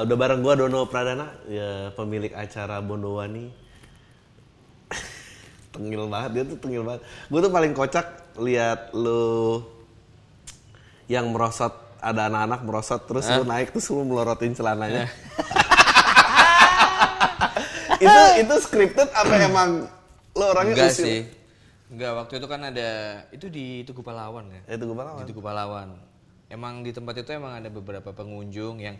Uh, udah bareng gua Dono Pradana, ya pemilik acara Bondowani. tengil banget dia tuh tengil banget. Gue tuh paling kocak lihat lu yang merosot ada anak-anak merosot terus lu naik terus lu melorotin celananya. itu itu scripted apa emang lu orangnya Enggak usil? sih. Enggak, waktu itu kan ada itu di Tugu Pahlawan ya. Eh, Tugu Pahlawan. Di Tugu Pahlawan. Emang di tempat itu emang ada beberapa pengunjung yang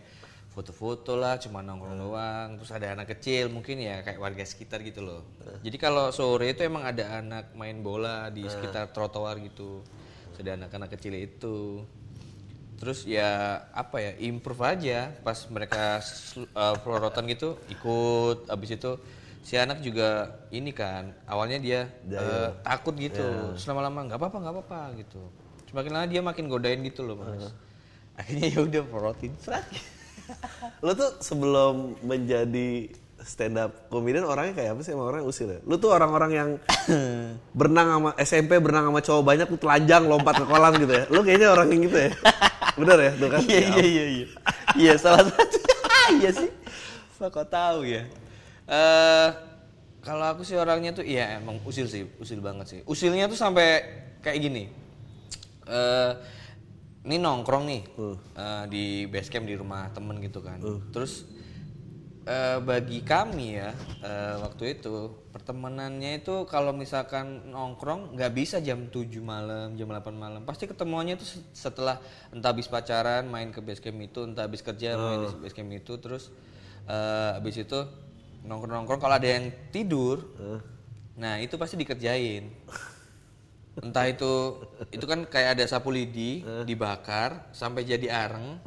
foto-foto lah, cuma nongkrong doang. Terus ada anak kecil mungkin ya kayak warga sekitar gitu loh. Jadi kalau sore itu emang ada anak main bola di sekitar trotoar gitu. Terus ada anak-anak kecil itu. Terus ya apa ya improve aja pas mereka uh, pelorotan gitu ikut. Abis itu si anak juga ini kan awalnya dia uh, takut gitu. Terus lama-lama nggak apa-apa nggak apa-apa gitu. Semakin lama dia makin godain gitu loh mas. Akhirnya ya udah pelorotin serat Lu tuh sebelum menjadi stand up comedian orangnya kayak apa sih emang orang usil ya? Lu tuh orang-orang yang berenang sama SMP berenang sama cowok banyak tuh telanjang lompat ke kolam gitu ya. Lu kayaknya orang yang gitu ya. Bener ya tuh kan? iya iya iya iya iya salah satu iya sih kok tahu ya eh kalau aku sih orangnya tuh iya emang usil sih usil banget sih usilnya tuh sampai kayak gini eh ini nongkrong nih eh, di base camp di rumah temen gitu kan. Terus eh, bagi kami ya eh, waktu itu pertemanannya itu kalau misalkan nongkrong nggak bisa jam 7 malam jam 8 malam. Pasti ketemuannya itu se- setelah entah habis pacaran main ke base camp itu entah habis kerja main di base camp itu terus eh, habis itu nongkrong-nongkrong. Kalau ada yang tidur nah itu pasti dikerjain entah itu itu kan kayak ada sapu lidi dibakar sampai jadi areng.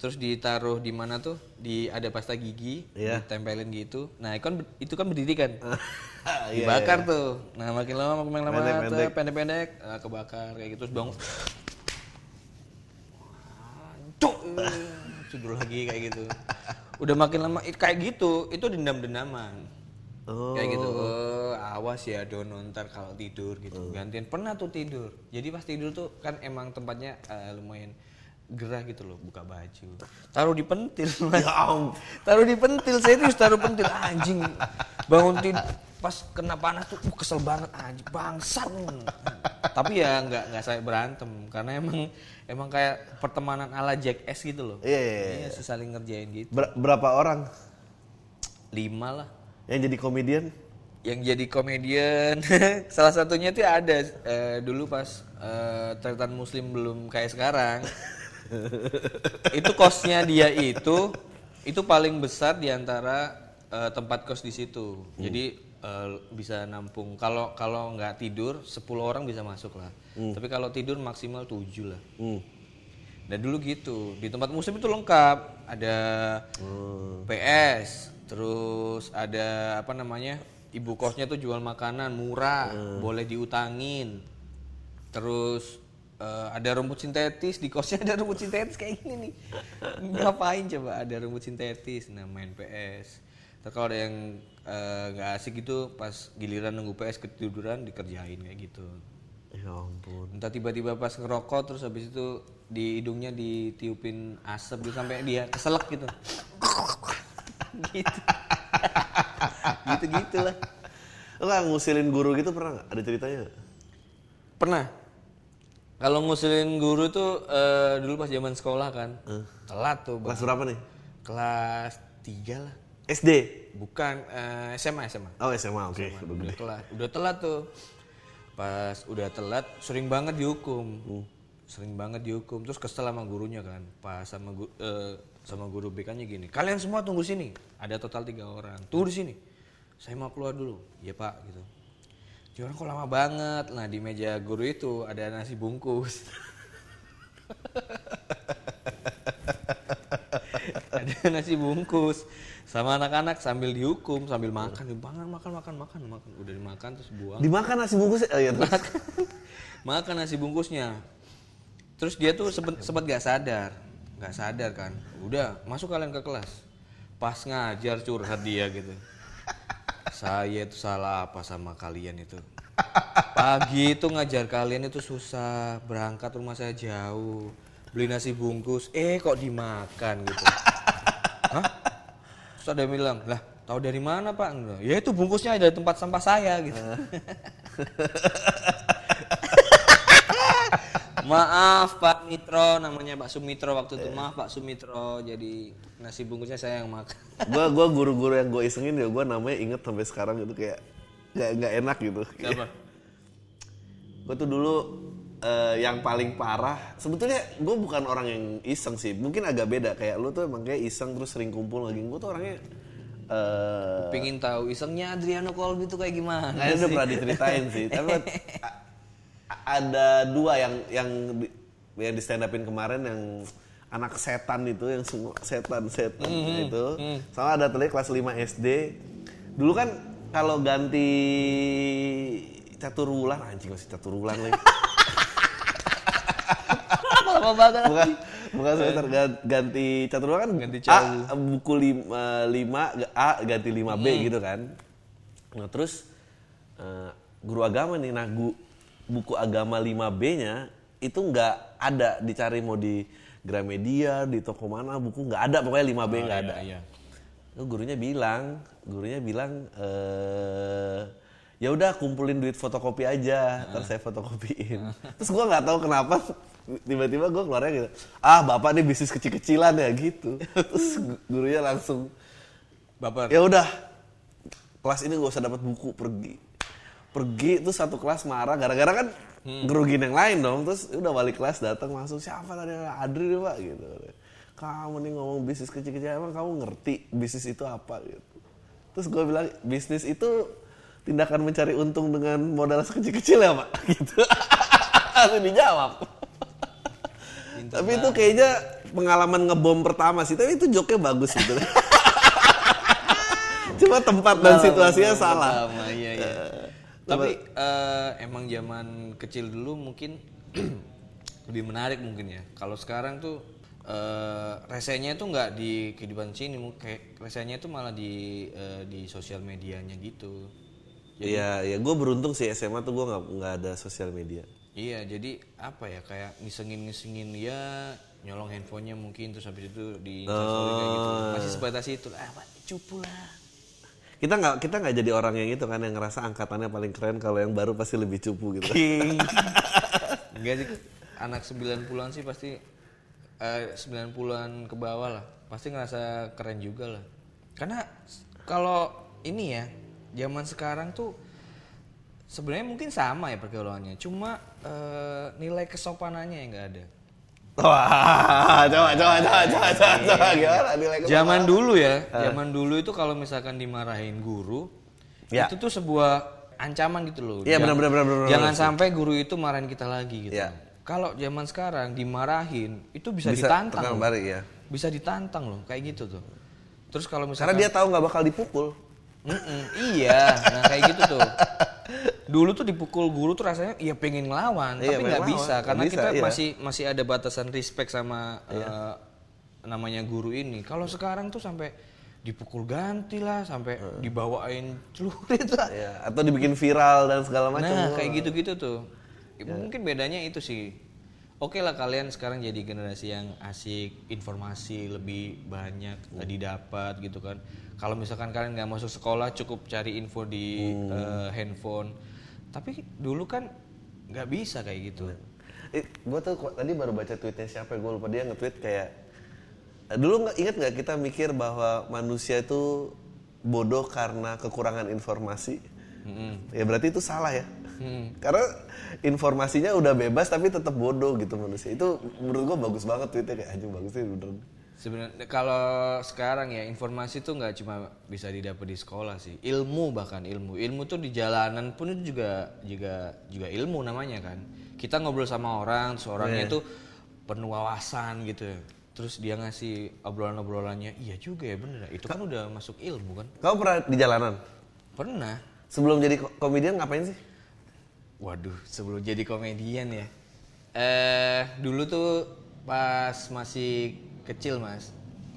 Terus ditaruh di mana tuh? Di ada pasta gigi Iya. ditempelin gitu. Nah itu kan itu kan berdiri kan? Iya, dibakar tuh. Nah makin lama makin lama Pendek-pendek. nah, kebakar kayak gitu terus bangun cuk tidur lagi kayak gitu. Udah makin lama kayak gitu. Itu dendam-dendaman Oh. kayak gitu oh, awas ya Dono ntar kalau tidur gitu. Gantian pernah tuh tidur. Jadi pas tidur tuh kan emang tempatnya eh, lumayan gerah gitu loh buka baju. Taruh di pentil Mas. Ya taruh di pentil serius taruh pentil. Anjing bangun tidur pas kena panas tuh uh, kesel banget anjing bangsat. Tapi ya nggak nggak saya berantem karena emang emang kayak pertemanan ala Jack S gitu loh. Iya, iya, iya. iya sih, saling ngerjain gitu. Ber- berapa orang? Lima lah yang jadi komedian? yang jadi komedian salah satunya tuh ada eh, dulu pas eh, tretan muslim belum kayak sekarang. Itu kosnya dia itu itu paling besar di antara eh, tempat kos di situ. Jadi eh, bisa nampung. Kalau kalau nggak tidur 10 orang bisa masuk lah. Tapi kalau tidur maksimal 7 lah. Hmm. dan dulu gitu. Di tempat muslim itu lengkap. Ada PS terus ada apa namanya ibu kosnya tuh jual makanan murah boleh diutangin. Terus eh, ada rumput sintetis di kosnya ada rumput sintetis kayak gini nih. Ngapain coba ada rumput sintetis? Nah main PS Terus kalau ada yang eh, nggak asik gitu pas giliran nunggu PS ketiduran dikerjain kayak gitu. Ya ampun. entah tiba-tiba pas ngerokok terus habis itu di hidungnya ditiupin asap gitu sampai dia keselak gitu gitu. Gitu gitulah Lu nggak ngusilin guru gitu pernah nggak? Ada ceritanya pernah. Kalau ngusilin guru tuh eh, dulu pas zaman sekolah kan. Telat tuh Bang. Kelas berapa nih? kelas 3 lah. SD? bukan eh, SMA SMA Oh SMA, oke. Udah udah telat. Udah telat tuh. Pas udah telat sering banget dihukum. Sering banget dihukum. Terus kesel sama gurunya kan. Pas sama gu- eh, sama guru BK nya gini kalian semua tunggu sini. Ada total tiga orang tunggu di sini. Saya mau keluar dulu. Ya pak gitu. Dia orang kok lama banget. Nah di meja guru itu ada nasi bungkus. Ada nasi bungkus sama anak-anak sambil dihukum sambil makan. Makan makan makan makan makan. Udah dimakan terus buang. Dimakan nasi bungkus oh, iya, terus. makan. Nasi bungkusnya. Terus dia tuh sempet gak sadar nggak sadar kan? Udah masuk kalian ke kelas. Pas ngajar curhat dia gitu. Saya itu salah apa sama kalian itu? Pagi itu ngajar kalian itu susah. Berangkat rumah saya jauh. Beli nasi bungkus. Eh kok dimakan gitu? Hah? Terus ada yang bilang, lah tahu dari mana pak? Ya itu bungkusnya dari tempat sampah saya gitu. Maaf Pak Mitro, namanya Pak Sumitro waktu itu. Maaf Pak Sumitro, jadi nasi bungkusnya saya yang makan. Gua gua guru-guru yang gue isengin ya gue namanya inget sampai sekarang gitu kayak nggak nggak enak gitu. Siapa? Gue tuh dulu eh, yang paling parah. Sebetulnya gue bukan orang yang iseng sih. Mungkin agak beda kayak lu tuh emang kayak iseng terus sering kumpul lagi. Gue tuh orangnya eh Pingin tahu isengnya Adriano Colby itu kayak gimana? Kayaknya udah pernah diceritain sih. Tapi ada dua yang yang di, yang di stand upin kemarin yang anak setan itu yang semua setan setan itu. Sama ada tadi kelas 5 SD. Dulu kan kalau ganti catur wulan anjing masih catur wulan lagi. Lama banget. bukan bukan semester gan- ganti catur wulan kan Ganti A buku 5 lima A ganti 5 B gitu kan. Nah, terus eh, guru agama nih nah gu- buku agama 5B-nya itu nggak ada dicari mau di Gramedia, di toko mana buku nggak ada pokoknya 5B nggak ada. Iya. Terus gurunya bilang, gurunya bilang eh ya udah kumpulin duit fotokopi aja, terus saya fotokopiin. Terus gua nggak tahu kenapa tiba-tiba gua keluarnya gitu, ah bapak nih bisnis kecil-kecilan ya gitu. Terus gu- gurunya langsung, Baper. ya udah kelas ini gak usah dapat buku pergi, pergi terus satu kelas marah gara-gara kan ngerugin yang lain dong. Terus udah balik kelas datang langsung siapa tadi Adri nih pak gitu. Kamu nih ngomong bisnis kecil-kecil emang kamu ngerti bisnis itu apa gitu. Terus gue bilang bisnis itu tindakan mencari untung dengan modal sekecil-kecil ya pak gitu. Langsung dijawab. Tapi itu kayaknya pengalaman ngebom pertama sih. Tapi itu joke bagus gitu. Cuma tempat dan situasinya salah. Iya, iya. Tapi eh, emang zaman kecil dulu mungkin lebih menarik mungkin ya. Kalau sekarang tuh eh resenya itu nggak di kehidupan sini, kayak resenya itu malah di eh, di sosial medianya gitu. Iya, ya gue beruntung sih SMA tuh gue nggak nggak ada sosial media. Iya, jadi apa ya kayak ngisengin-ngisengin ya nyolong handphonenya mungkin terus habis itu di kayak gitu. Masih sebatas itu. Ah, cupu lah. Kita nggak kita nggak jadi orang yang itu kan yang ngerasa angkatannya paling keren kalau yang baru pasti lebih cupu gitu. Enggak sih, anak 90-an sih pasti eh 90-an ke bawah lah. Pasti ngerasa keren juga lah. Karena kalau ini ya, zaman sekarang tuh sebenarnya mungkin sama ya pergaulannya. Cuma eh, nilai kesopanannya yang nggak ada. Wah, coba coba coba coba coba, coba. gimana nilai? Zaman dulu ya, zaman dulu itu kalau misalkan dimarahin guru, Ya. itu tuh sebuah ancaman gitu loh. Iya, benar, benar, benar, benar, Jangan sampai guru itu marahin kita lagi gitu. Iya. Kalau zaman sekarang dimarahin, itu bisa, Bisa ditantang. balik, ya. Bisa ditantang loh, kayak gitu tuh. Terus kalau Karena misalkan dia tahu nggak bakal dipukul. Mm-mm, iya, nah kayak gitu tuh. Dulu tuh dipukul guru tuh rasanya ya pengen ngelawan, Iya, tapi nggak bisa karena bisa, kita iya. masih masih ada batasan respect sama eh, namanya guru ini. Kalau sekarang tuh sampai dipukul ganti lah, sampai dibawain celurit lah. Ya, atau dibikin viral dan segala macam. Nah, kayak gitu-gitu tuh. Ya, Mungkin bedanya itu sih. Oke lah kalian sekarang jadi generasi yang asik, informasi lebih banyak eh, didapat gitu kan. Kalau misalkan kalian nggak masuk sekolah cukup cari info di eh, handphone. Tapi dulu kan nggak bisa kayak gitu. Eh, gue tuh tadi baru baca tweetnya siapa gue lupa dia nge-tweet kayak eh, dulu nggak inget nggak kita mikir bahwa manusia itu bodoh karena kekurangan informasi? Ya berarti itu salah ya. Karena informasinya udah bebas tapi tetap bodoh gitu manusia. Itu menurut gue bagus banget tweetnya kayak anjing bagus sih bener Sebenarnya kalau sekarang ya informasi tuh nggak cuma bisa didapat di sekolah sih, ilmu bahkan ilmu, ilmu tuh di jalanan pun itu juga juga juga ilmu namanya kan. Kita ngobrol sama orang, seorangnya tuh penuh wawasan gitu, terus dia ngasih obrolan-obrolannya, iya juga ya bener, ya. itu kan udah masuk ilmu kan. kamu pernah di jalanan Pernah. sebelum jadi ko- komedian ngapain sih Waduh, sebelum jadi komedian ya. Eh, dulu tuh pas masih kecil mas,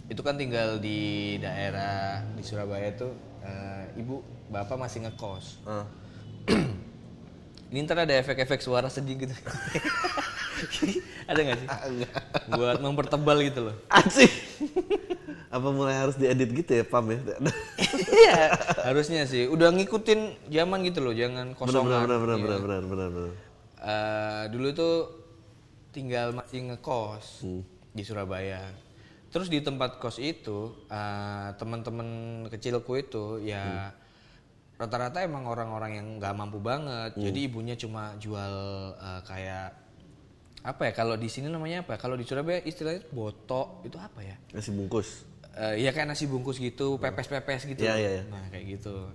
itu kan tinggal di daerah di Surabaya tuh, eh, ibu bapak masih ngekos. Ah. Ini ntar ada efek-efek suara sedih gitu. ada nggak sih? Buat mempertebal gitu loh. Anjing. Apa mulai harus diedit gitu ya, Pam ya? Iya, harusnya sih. Udah ngikutin zaman gitu loh, jangan benar, kosongan. benar, benar, Iya. benar, benar, benar, benar. Eh, dulu tuh tinggal masih ngekos Hmm. Di Surabaya. Terus di tempat kos itu eh, teman-teman kecilku itu Hmm. ya rata-rata emang orang-orang yang nggak mampu banget. Hmm. Jadi ibunya cuma jual eh, kayak apa ya? Kalau di sini namanya apa? Kalau di Surabaya istilahnya botok itu apa ya? Nasi bungkus. Eh, ya kayak nasi bungkus gitu, pepes-pepes gitu. Iya, iya, iya. Nah, kayak gitu.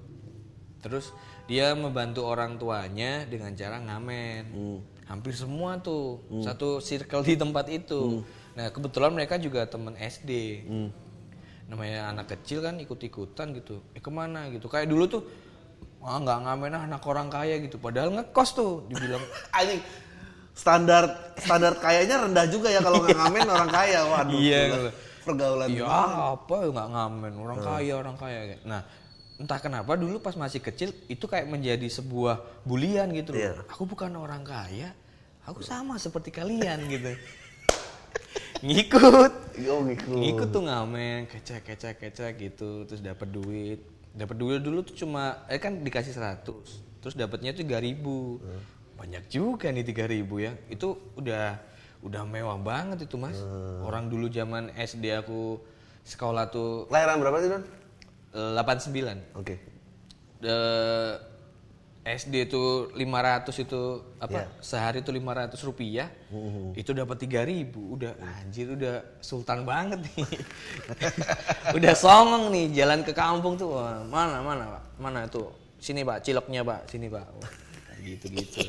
Terus dia membantu orang tuanya dengan cara ngamen. Hmm. Hampir semua tuh satu circle di tempat itu. Nah, kebetulan mereka juga temen SD. Hmm. Namanya anak kecil kan ikut-ikutan gitu. Eh ke mana gitu. Kayak dulu tuh Wah nggak ngamen ah anak orang kaya gitu. Padahal ngekos tuh dibilang Anjing. Standar standar kayaknya rendah juga ya kalau nggak ngamen orang kaya. Waduh. Iya, gila. Pergaulan. Iya apa ya nggak ngamen orang kaya orang kaya. Nah entah kenapa dulu pas masih kecil itu kayak menjadi sebuah bulian gitu loh. Iya. Aku bukan orang kaya, aku sama seperti kalian gitu. Ngikut, Oh gitu. ngikut tuh ngamen, kecek kecek kecek gitu, terus dapat duit. Dapat duit dulu tuh cuma eh kan dikasih 100. Terus dapatnya tuh 3000. Banyak juga nih 3000 ya. Itu udah udah mewah banget itu, Mas. Orang dulu zaman SD aku sekolah tuh Lahiran berapa sih, Don? eh, 89. Oke. Eh, SD itu 500 itu apa Iya. sehari itu 500 rupiah. Itu dapat 3000 udah anjir udah sultan banget nih. Udah songong nih jalan ke kampung tuh. Wah, mana mana pak? Mana tuh? Sini pak ciloknya pak. Sini pak. Wah, gitu gitu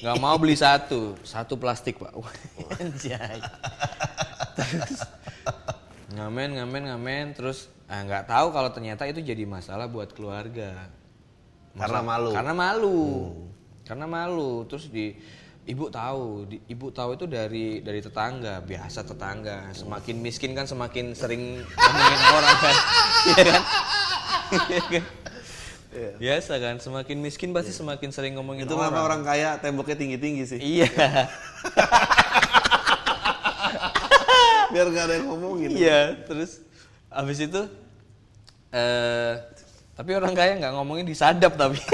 nggak mau beli satu. Satu plastik pak. Wah, anjay. Terus ngamen ngamen ngamen. Terus ah, nggak tahu kalau ternyata itu jadi masalah buat keluarga Karena malu. karena malu. Karena malu. Terus di ibu tahu di- ibu tahu itu dari dari tetangga biasa tetangga. Semakin miskin kan semakin sering ngomongin orang kan. Iya kan? Iya. Biasa kan semakin miskin pasti semakin sering ngomongin Itu orang kenapa orang. kaya temboknya tinggi-tinggi sih? iya. Biar nggak ada yang ngomongin. iya terus abis itu eh tapi orang kaya nggak ngomongin disadap tapi.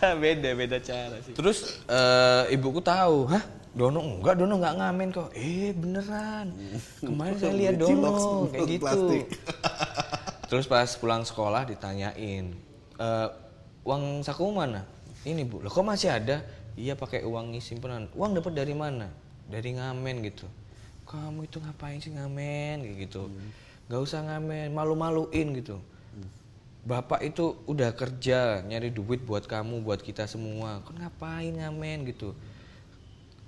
Beda beda cara sih. Terus eh, ibuku tahu hah? Dono enggak Dono nggak ngamen kok. Eh beneran. Kemarin saya lihat Dono kayak gitu. plastik. terus pas pulang sekolah ditanyain "Eh, uang saku mana? Ini bu. Loh kok masih ada? Iya pakai uang simpenan. Uang dapat dari mana? Dari ngamen gitu. Kamu itu ngapain sih ngamen? kayak gitu nggak usah ngamen malu-maluin gitu. Bapak itu udah kerja nyari duit buat kamu buat kita semua. Kok ngapain ngamen gitu?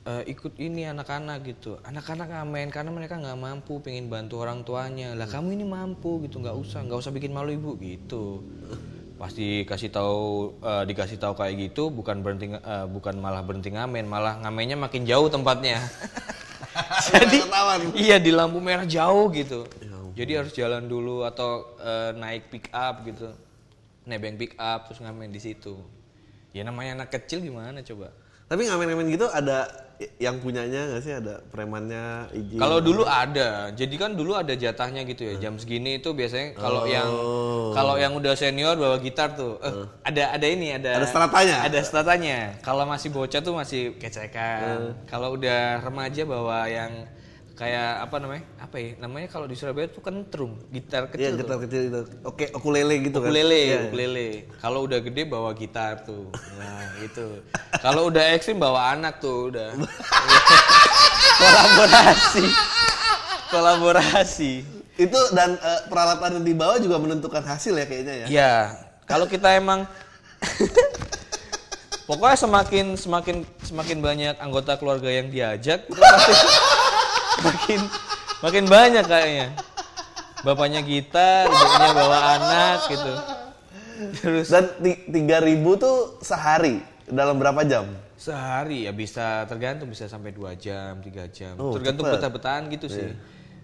Eh, ikut ini anak-anak gitu. Anak-anak ngamen karena mereka nggak mampu pengen bantu orang tuanya. Lah kamu ini mampu gitu nggak usah nggak usah bikin malu ibu gitu. Pasti kasih tahu eh, dikasih tahu kayak gitu bukan berhenti eh, bukan malah berhenti ngamen malah ngamennya makin jauh tempatnya. Jadi iya di lampu merah jauh gitu jadi harus jalan dulu atau eh, naik pick up gitu nebeng pick up terus ngamen di situ ya namanya anak kecil gimana coba Tapi ngamen-ngamen gitu ada yang punyanya nggak sih? Ada premannya izin? Kalau dulu ada, jadi kan dulu ada jatahnya gitu ya. Jam segini itu biasanya kalau yang kalau yang udah senior bawa gitar tuh, eh, ada ada ini ada Ada stratanya? Ada stratanya. Kalau masih bocah tuh masih kecekan. Kalau udah remaja bawa yang kayak apa namanya? Apa ya? Namanya kalau di Surabaya tuh kentrum, gitar Iya, kecil. tuh. gitar kecil itu. Oke, ukulele gitu kan. ukulele, Iya. ukulele. Kalau udah gede bawa gitar tuh. Nah, itu. Kalau udah ekstrim bawa anak tuh udah. Kolaborasi. Kolaborasi. Itu dan eh, peralatan yang dibawa juga menentukan hasil ya kayaknya ya. Iya, kalau kita emang Pokoknya semakin semakin semakin banyak anggota keluarga yang diajak itu pasti makin makin banyak kayaknya. Bapaknya gitar, ibunya bawa anak gitu. Terus Dan ti- 3000 tuh sehari dalam berapa jam? Sehari ya bisa tergantung bisa sampai dua jam, tiga jam. Oh, tergantung betah-betahan gitu sih.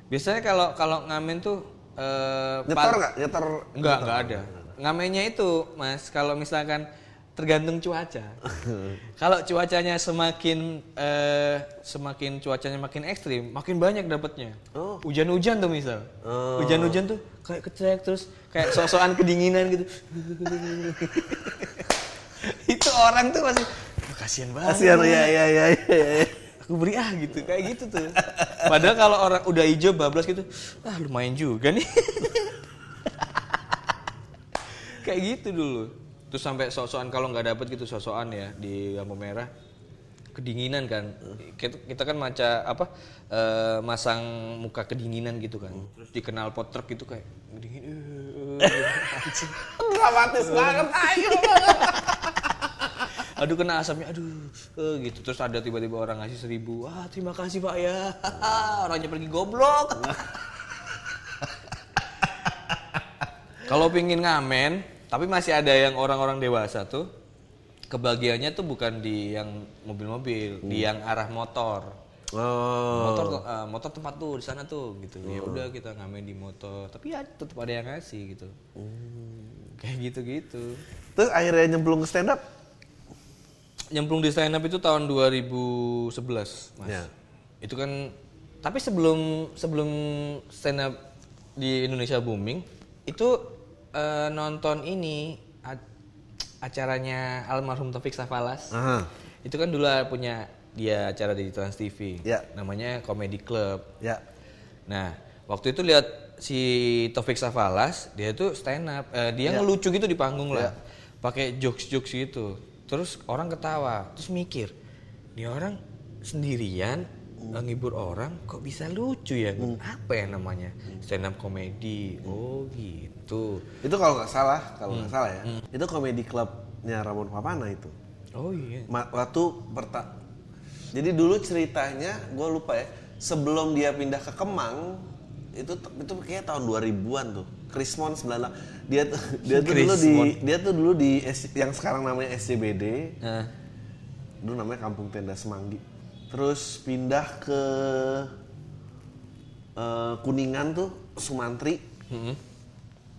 Biasanya kalau kalau ngamen tuh eh, Nyetor pal- nggak? Nyetor Enggak, enggak ada. Ngamennya itu, Mas, kalau misalkan tergantung cuaca. Kalau cuacanya semakin eh, semakin cuacanya makin ekstrim, makin banyak dapatnya. Oh. Hujan-hujan tuh misal. Oh. Hujan-hujan tuh kayak kecek terus kayak sok-sokan kedinginan gitu. Itu orang tuh masih "Wah, kasihan banget. Kasihan ya ya ya ya. ya. Aku beri ah gitu, kayak gitu tuh. Padahal kalau orang udah hijau bablas gitu, ah lumayan juga nih. kayak gitu dulu. Terus sampai sok-sokan kalau nggak dapet gitu sok-sokan ya di lampu merah kedinginan kan. Kita, kita kan maca apa eh, masang muka kedinginan gitu kan. Terus dikenal gitu kayak kedingin. eh. Dramatis banget. Ayo. aduh kena asapnya aduh eh, gitu terus ada tiba-tiba orang ngasih seribu wah terima kasih pak ya orangnya pergi goblok kalau pingin ngamen tapi masih ada yang orang-orang dewasa tuh kebahagiaannya tuh bukan di yang mobil-mobil di yang arah motor. Oh. motor eh, motor tempat tuh di sana tuh gitu. Ya udah kita ngamen di motor tapi ya tetap ada yang ngasih gitu. Kayak gitu gitu Terus akhirnya nyemplung ke stand up. nyemplung di stand up itu tahun 2011 mas. Ya. itu kan tapi sebelum sebelum stand up di Indonesia booming itu eh, nonton ini acaranya almarhum Taufik Safalas Aha. itu kan dulu punya dia acara di Trans TV Ya. namanya Comedy Club Ya. Nah, waktu itu lihat si Taufik Safalas, dia tuh stand up, eh, dia ngelucu gitu di panggung lah, pakai jokes-jokes gitu. Terus orang ketawa, terus mikir, ini orang sendirian ngibur orang, kok bisa lucu ya? Apa ya namanya? Stand up komedi. Oh gitu. Itu kalau nggak salah, kalau nggak salah ya. Itu komedi klubnya Ramon Papana itu. Oh iya. Ma- waktu perta jadi dulu ceritanya gue lupa ya sebelum dia pindah ke Kemang itu itu kayaknya tahun 2000-an tuh. Krismon 98 dia tuh dia tuh dulu di dia tuh dulu di yang sekarang namanya SCBD Nah, dulu namanya Kampung Tenda Semanggi. Terus pindah ke eh, Kuningan tuh Sumantri. Mm-mm.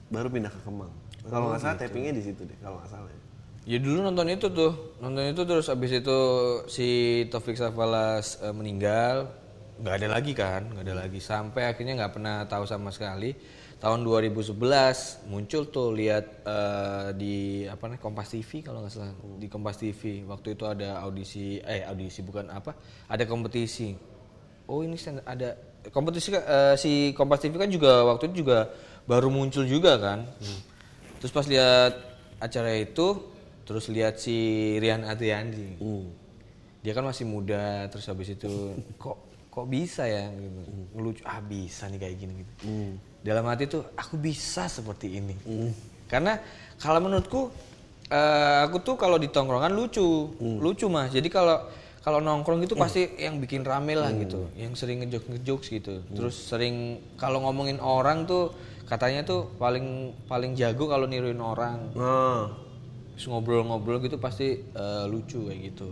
Baru pindah ke Kemang. Kalau nggak salah tappingnya di situ deh kalau nggak salah ya. Ya dulu nonton itu tuh, nonton itu terus abis itu si Taufik Safalas eh, meninggal, nggak ada lagi kan, nggak ada lagi. Sampai akhirnya nggak pernah tahu sama sekali. Tahun 2011 muncul tuh lihat eh, di apa nih Kompas TV kalau nggak salah. Di Kompas TV waktu itu ada audisi eh audisi bukan apa ada kompetisi. Oh ini stand- ada kompetisi kan, eh, si Kompas TV kan juga waktu itu juga baru muncul juga kan. Terus pas lihat acara itu, terus lihat si Rian Adriandi. Dia kan masih muda, terus habis itu kok kok bisa ya gitu. Ngelucu, ah bisa nih kayak gini gitu. Dalam hati tuh aku bisa seperti ini. Karena kalau menurutku eh, aku tuh kalau di tongkrongan lucu, lucu Mas. Jadi kalau kalau nongkrong gitu pasti yang bikin rame lah gitu, yang sering ngejokes ngejokes gitu. Terus sering kalau ngomongin orang tuh katanya tuh paling paling jago kalau niruin orang. Nah, Terus ngobrol-ngobrol gitu pasti eh, lucu kayak gitu.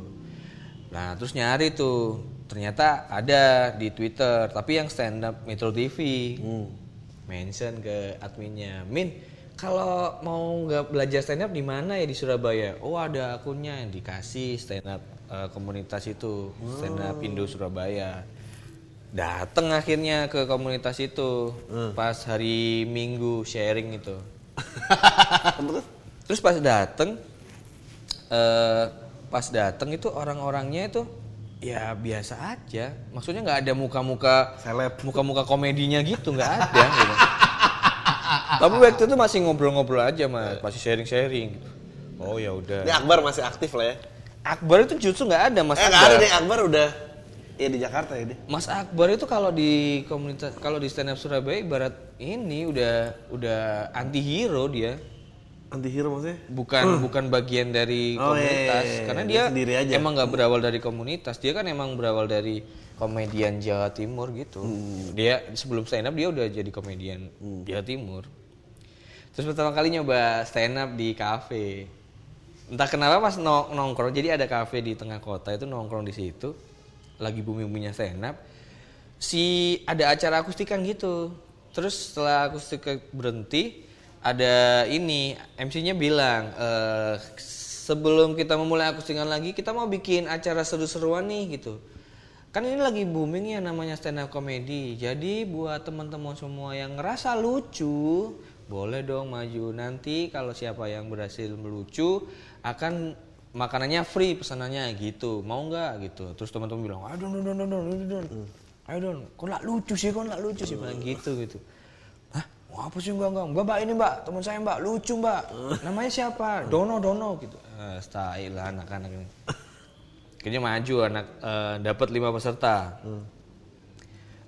Nah terus nyari tuh. Ternyata ada di Twitter tapi yang stand up Metro TV mention ke adminnya. Min kalau mau nggak belajar stand up di mana ya di Surabaya? Oh ada akunnya yang dikasih stand up eh, komunitas itu. Stand up Indo Surabaya dateng akhirnya ke komunitas itu pas hari Minggu sharing itu Terus pas dateng, eh pas dateng itu orang-orangnya itu ya biasa aja. Maksudnya nggak ada muka-muka Seleb. muka-muka komedinya gitu nggak ada. gitu. Tapi waktu itu masih ngobrol-ngobrol aja mas, masih sharing-sharing. gitu. Oh ya udah. ini Akbar masih aktif lah ya. Akbar itu justru nggak ada mas. eh nggak ada deh Akbar udah ya di Jakarta ya deh. Mas Akbar itu kalau di komunitas kalau di stand up Surabaya ibarat ini udah udah anti hero dia. Anti hero maksudnya? bukan bukan bagian dari Oh, komunitas iya, iya, karena dia dia, sendiri aja. emang nggak berawal dari komunitas dia kan emang berawal dari komedian Jawa Timur gitu Hmm. dia sebelum stand up dia udah jadi komedian Jawa Timur terus pertama kali nyoba stand up di kafe entah kenapa pas nong- nongkrong jadi ada kafe di tengah kota itu nongkrong di situ lagi bumi buminya stand up si ada acara akustikan gitu terus setelah akustik berhenti ada ini MC-nya bilang eh sebelum kita memulai akustikan lagi, kita mau bikin acara seru-seruan nih gitu. Kan ini lagi booming ya namanya stand up comedy. Jadi buat teman-teman semua yang ngerasa lucu, boleh dong maju. Nanti kalau siapa yang berhasil melucu akan makanannya free pesanannya gitu. Mau nggak gitu. Terus teman-teman bilang, "Aduh, don, don, don, don, don, don. Ayo don, kok nggak lucu sih, kok nggak lucu sih?" Bilang gitu gitu. Hah? Wah, apa sih enggak enggak? Mbak, mbak ini mbak, teman saya mbak, lucu mbak. Namanya siapa? Dono, Dono gitu. Eh, style lah anak-anak ini. Kayaknya maju anak eh, dapat lima peserta.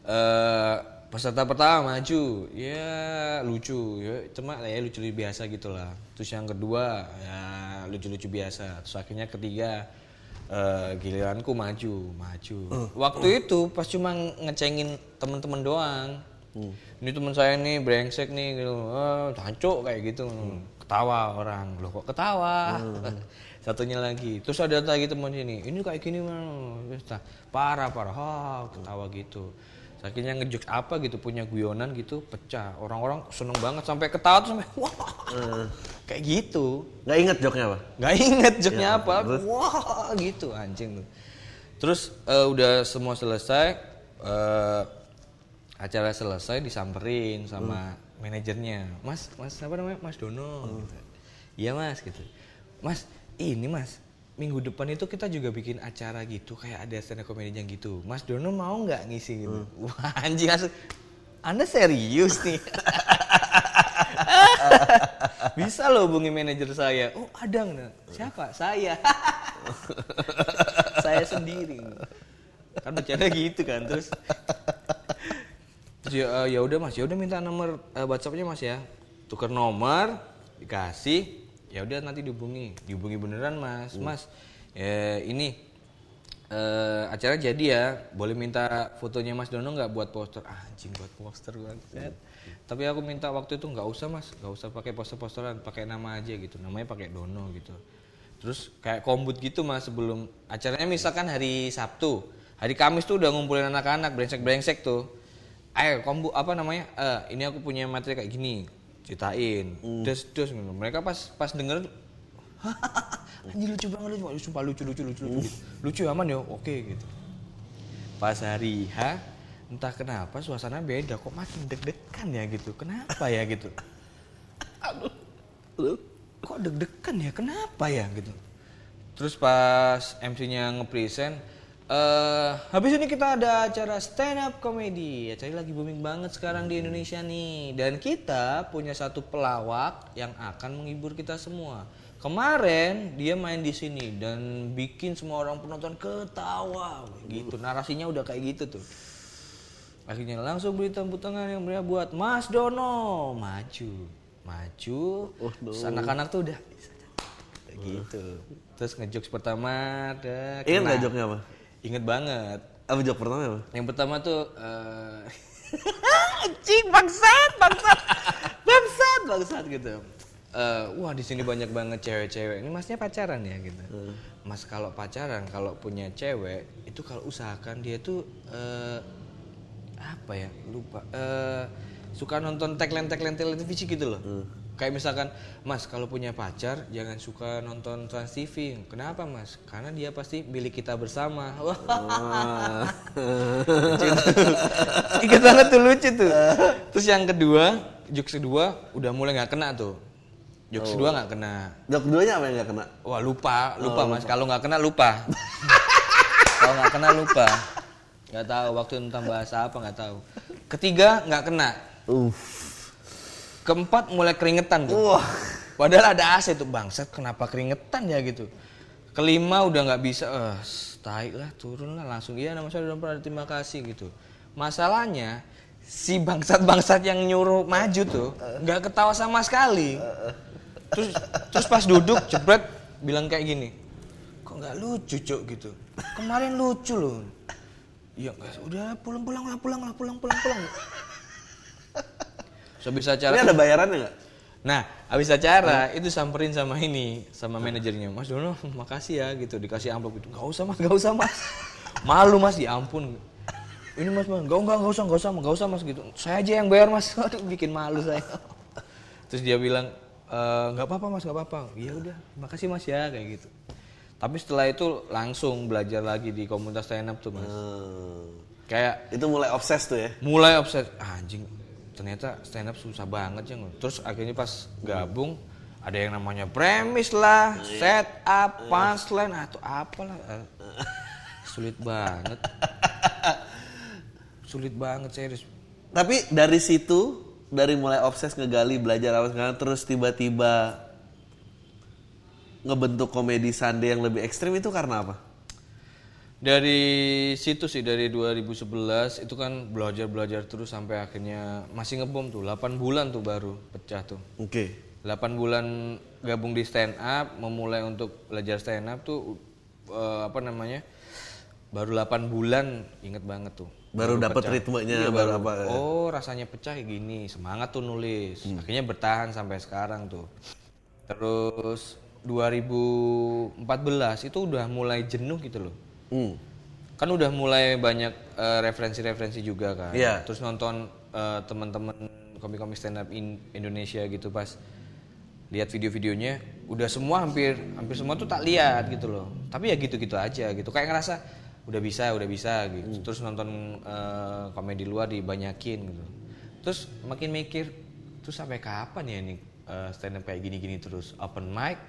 Eh, peserta pertama maju, ya lucu, ya cuma ya lucu biasa gitulah. Terus yang kedua ya lucu-lucu biasa. Terus akhirnya ketiga eh, giliranku maju, maju. Waktu itu pas cuma ngecengin temen-temen doang. Ini teman saya nih brengsek nih gitu, oh, jancuk kayak gitu. Ketawa orang, loh kok ketawa? Satunya lagi, terus ada lagi teman sini, ini kayak gini mah, parah parah, ha, ketawa gitu. Akhirnya ngejokes apa gitu punya guyonan gitu pecah. Orang-orang seneng banget sampai ketawa tuh sampai wah. Kayak gitu. Nggak inget joknya apa? Nggak inget joknya apa. Wah, gitu anjing tuh. Terus eh, udah semua selesai eh, acara selesai disamperin sama manajernya. Mas, Mas apa namanya? Mas Dono. gitu. Iya, Mas gitu. Mas, ini Mas, minggu depan itu kita juga bikin acara gitu kayak ada stand up comedy yang gitu. Mas Dono mau nggak ngisi gitu? Wah, anjing langsung anda serius nih? Bisa loh hubungi manajer saya. Oh ada nggak? Siapa? Saya. saya sendiri. Kan bercanda gitu kan terus. Terus ya, eh, ya udah mas, ya udah minta nomor eh, WhatsAppnya mas ya. Tukar nomor, dikasih. Ya udah nanti dihubungi, dihubungi beneran mas. Mas, ya ini eh acara jadi ya. Boleh minta fotonya Mas Dono nggak buat poster? Ah, anjing buat poster banget tapi aku minta waktu itu nggak usah Mas. Nggak usah pakai poster-posteran pakai nama aja gitu. Namanya pakai Dono gitu. Terus kayak kombut gitu Mas sebelum acaranya. Misalkan hari Sabtu hari Kamis tuh udah ngumpulin anak-anak brengsek-brengsek tuh. Ayo kombu apa namanya? Eh ini aku punya materi kayak gini ceritain. Terus terus mereka pas pas denger anjir lucu banget lucu sumpah lucu lucu lucu lucu gitu. lucu aman ya oke gitu. Pas hari H entah kenapa suasana beda kok makin deg-degan ya gitu. Kenapa ya gitu? Kok deg-degan ya? Kenapa ya gitu? Terus pas MC-nya nge-present eh habis ini kita ada acara stand up comedy acara lagi booming banget sekarang di Indonesia nih. Dan kita punya satu pelawak yang akan menghibur kita semua. Kemarin dia main di sini dan bikin semua orang penonton ketawa. Gitu narasinya udah kayak gitu tuh. Akhirnya langsung beri tepuk tangan yang meriah buat Mas Dono. Maju maju. Terus anak-anak tuh udah gitu. Terus ngejokes pertama ada Ingat nggak kena. joknya apa? Ingat banget. Apa jok pertama apa? Yang pertama tuh eh anjing bangsat, bangsat. Bangsat, bangsat gitu. Eh, wah di sini banyak banget cewek-cewek. Ini masnya pacaran ya gitu. Mas kalau pacaran, kalau punya cewek itu kalau usahakan dia tuh eh apa ya? Lupa. Eh suka nonton tagline-tagline televisi gitu loh. Kayak misalkan, Mas kalau punya pacar jangan suka nonton Trans TV. Kenapa Mas? Karena dia pasti milik kita bersama. Wah. Ingat banget tuh lucu tuh. Terus yang kedua, jokes kedua udah mulai nggak kena tuh. Jokes kedua nggak kena. Jok keduanya apa yang nggak kena? Wah lupa, lupa mas. Kalau nggak kena lupa. Kalau nggak kena lupa. Nggak tahu waktu tentang bahasa apa nggak tahu. Ketiga nggak kena. Uff. Keempat mulai keringetan tuh. Wah. Padahal ada AC tuh bangsat kenapa keringetan ya gitu. Kelima udah nggak bisa, eh tai lah turun lah langsung iya nama saya udah pernah terima kasih gitu. Masalahnya si bangsat-bangsat yang nyuruh maju tuh nggak ketawa sama sekali. Terus terus pas duduk jebret bilang kayak gini, kok nggak lucu cok gitu. Kemarin lucu loh. Iya nggak, udah pulang pulang lah pulang lah pulang pulang pulang. Sebisa acara Ini ada bayarannya nggak? Nah, habis acara itu samperin sama ini, sama manajernya. Mas Dono, makasih ya gitu, dikasih amplop itu. Gak usah mas, gak usah mas. Malu mas, ya ampun. Ini mas, mas, gak, gak, gak usah, gak usah, gak usah mas gitu. Saya aja yang bayar mas. Aduh, bikin malu saya. Terus dia bilang, "Eh, nggak apa-apa mas nggak apa-apa iya udah makasih mas ya kayak gitu tapi setelah itu langsung belajar lagi di komunitas stand up tuh mas Hmm. kayak Itu mulai obses tuh ya. mulai obses "Ah, anjing ternyata stand up susah banget ya terus akhirnya pas gabung ada yang namanya premis lah set up punchline atau apalah Eh, sulit banget. Sulit banget serius. Tapi dari situ, dari mulai obses ngegali, belajar apa segala, terus tiba-tiba ngebentuk komedi Sunday yang lebih ekstrim itu karena apa? Dari situ sih dari 2011 itu kan belajar belajar terus sampai akhirnya masih ngebom tuh 8 bulan tuh baru pecah tuh Oke. 8 bulan gabung di stand up, memulai untuk belajar stand up tuh eh, apa namanya? Baru 8 bulan inget banget tuh. Baru dapet pecah. ritmenya, Iya, baru apa? Oh, rasanya pecah kayak gini. Semangat tuh nulis. Akhirnya bertahan sampai sekarang tuh. Terus 2014 itu udah mulai jenuh gitu loh. Hmm. Kan udah mulai banyak eh, referensi-referensi juga kan. Iya. Terus nonton eh, teman-teman komik-komik stand up in Indonesia gitu pas lihat video-videonya udah semua hampir hampir semua tuh tak lihat gitu loh. Tapi ya gitu-gitu aja gitu. Kayak ngerasa udah bisa, udah bisa gitu. Terus nonton eh, komedi luar dibanyakin gitu. Terus makin mikir terus sampai kapan ya ini eh, stand up kayak gini-gini terus open mic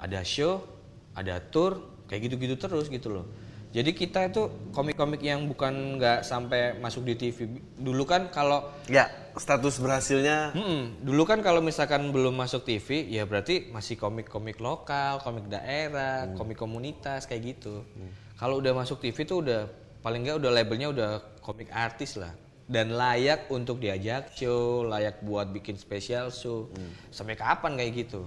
ada show, ada tour, kayak gitu-gitu terus gitu loh. Jadi kita itu komik-komik yang bukan nggak sampai masuk di TV. Dulu kan kalau Ya, status berhasilnya Mm-mm. dulu kan kalau misalkan belum masuk TV, ya berarti masih komik-komik lokal, komik daerah, komik komunitas kayak gitu. Kalau udah masuk TV tuh udah paling nggak udah labelnya udah komik artis lah dan layak untuk diajak show, layak buat bikin spesial show. Sampai kapan kayak gitu?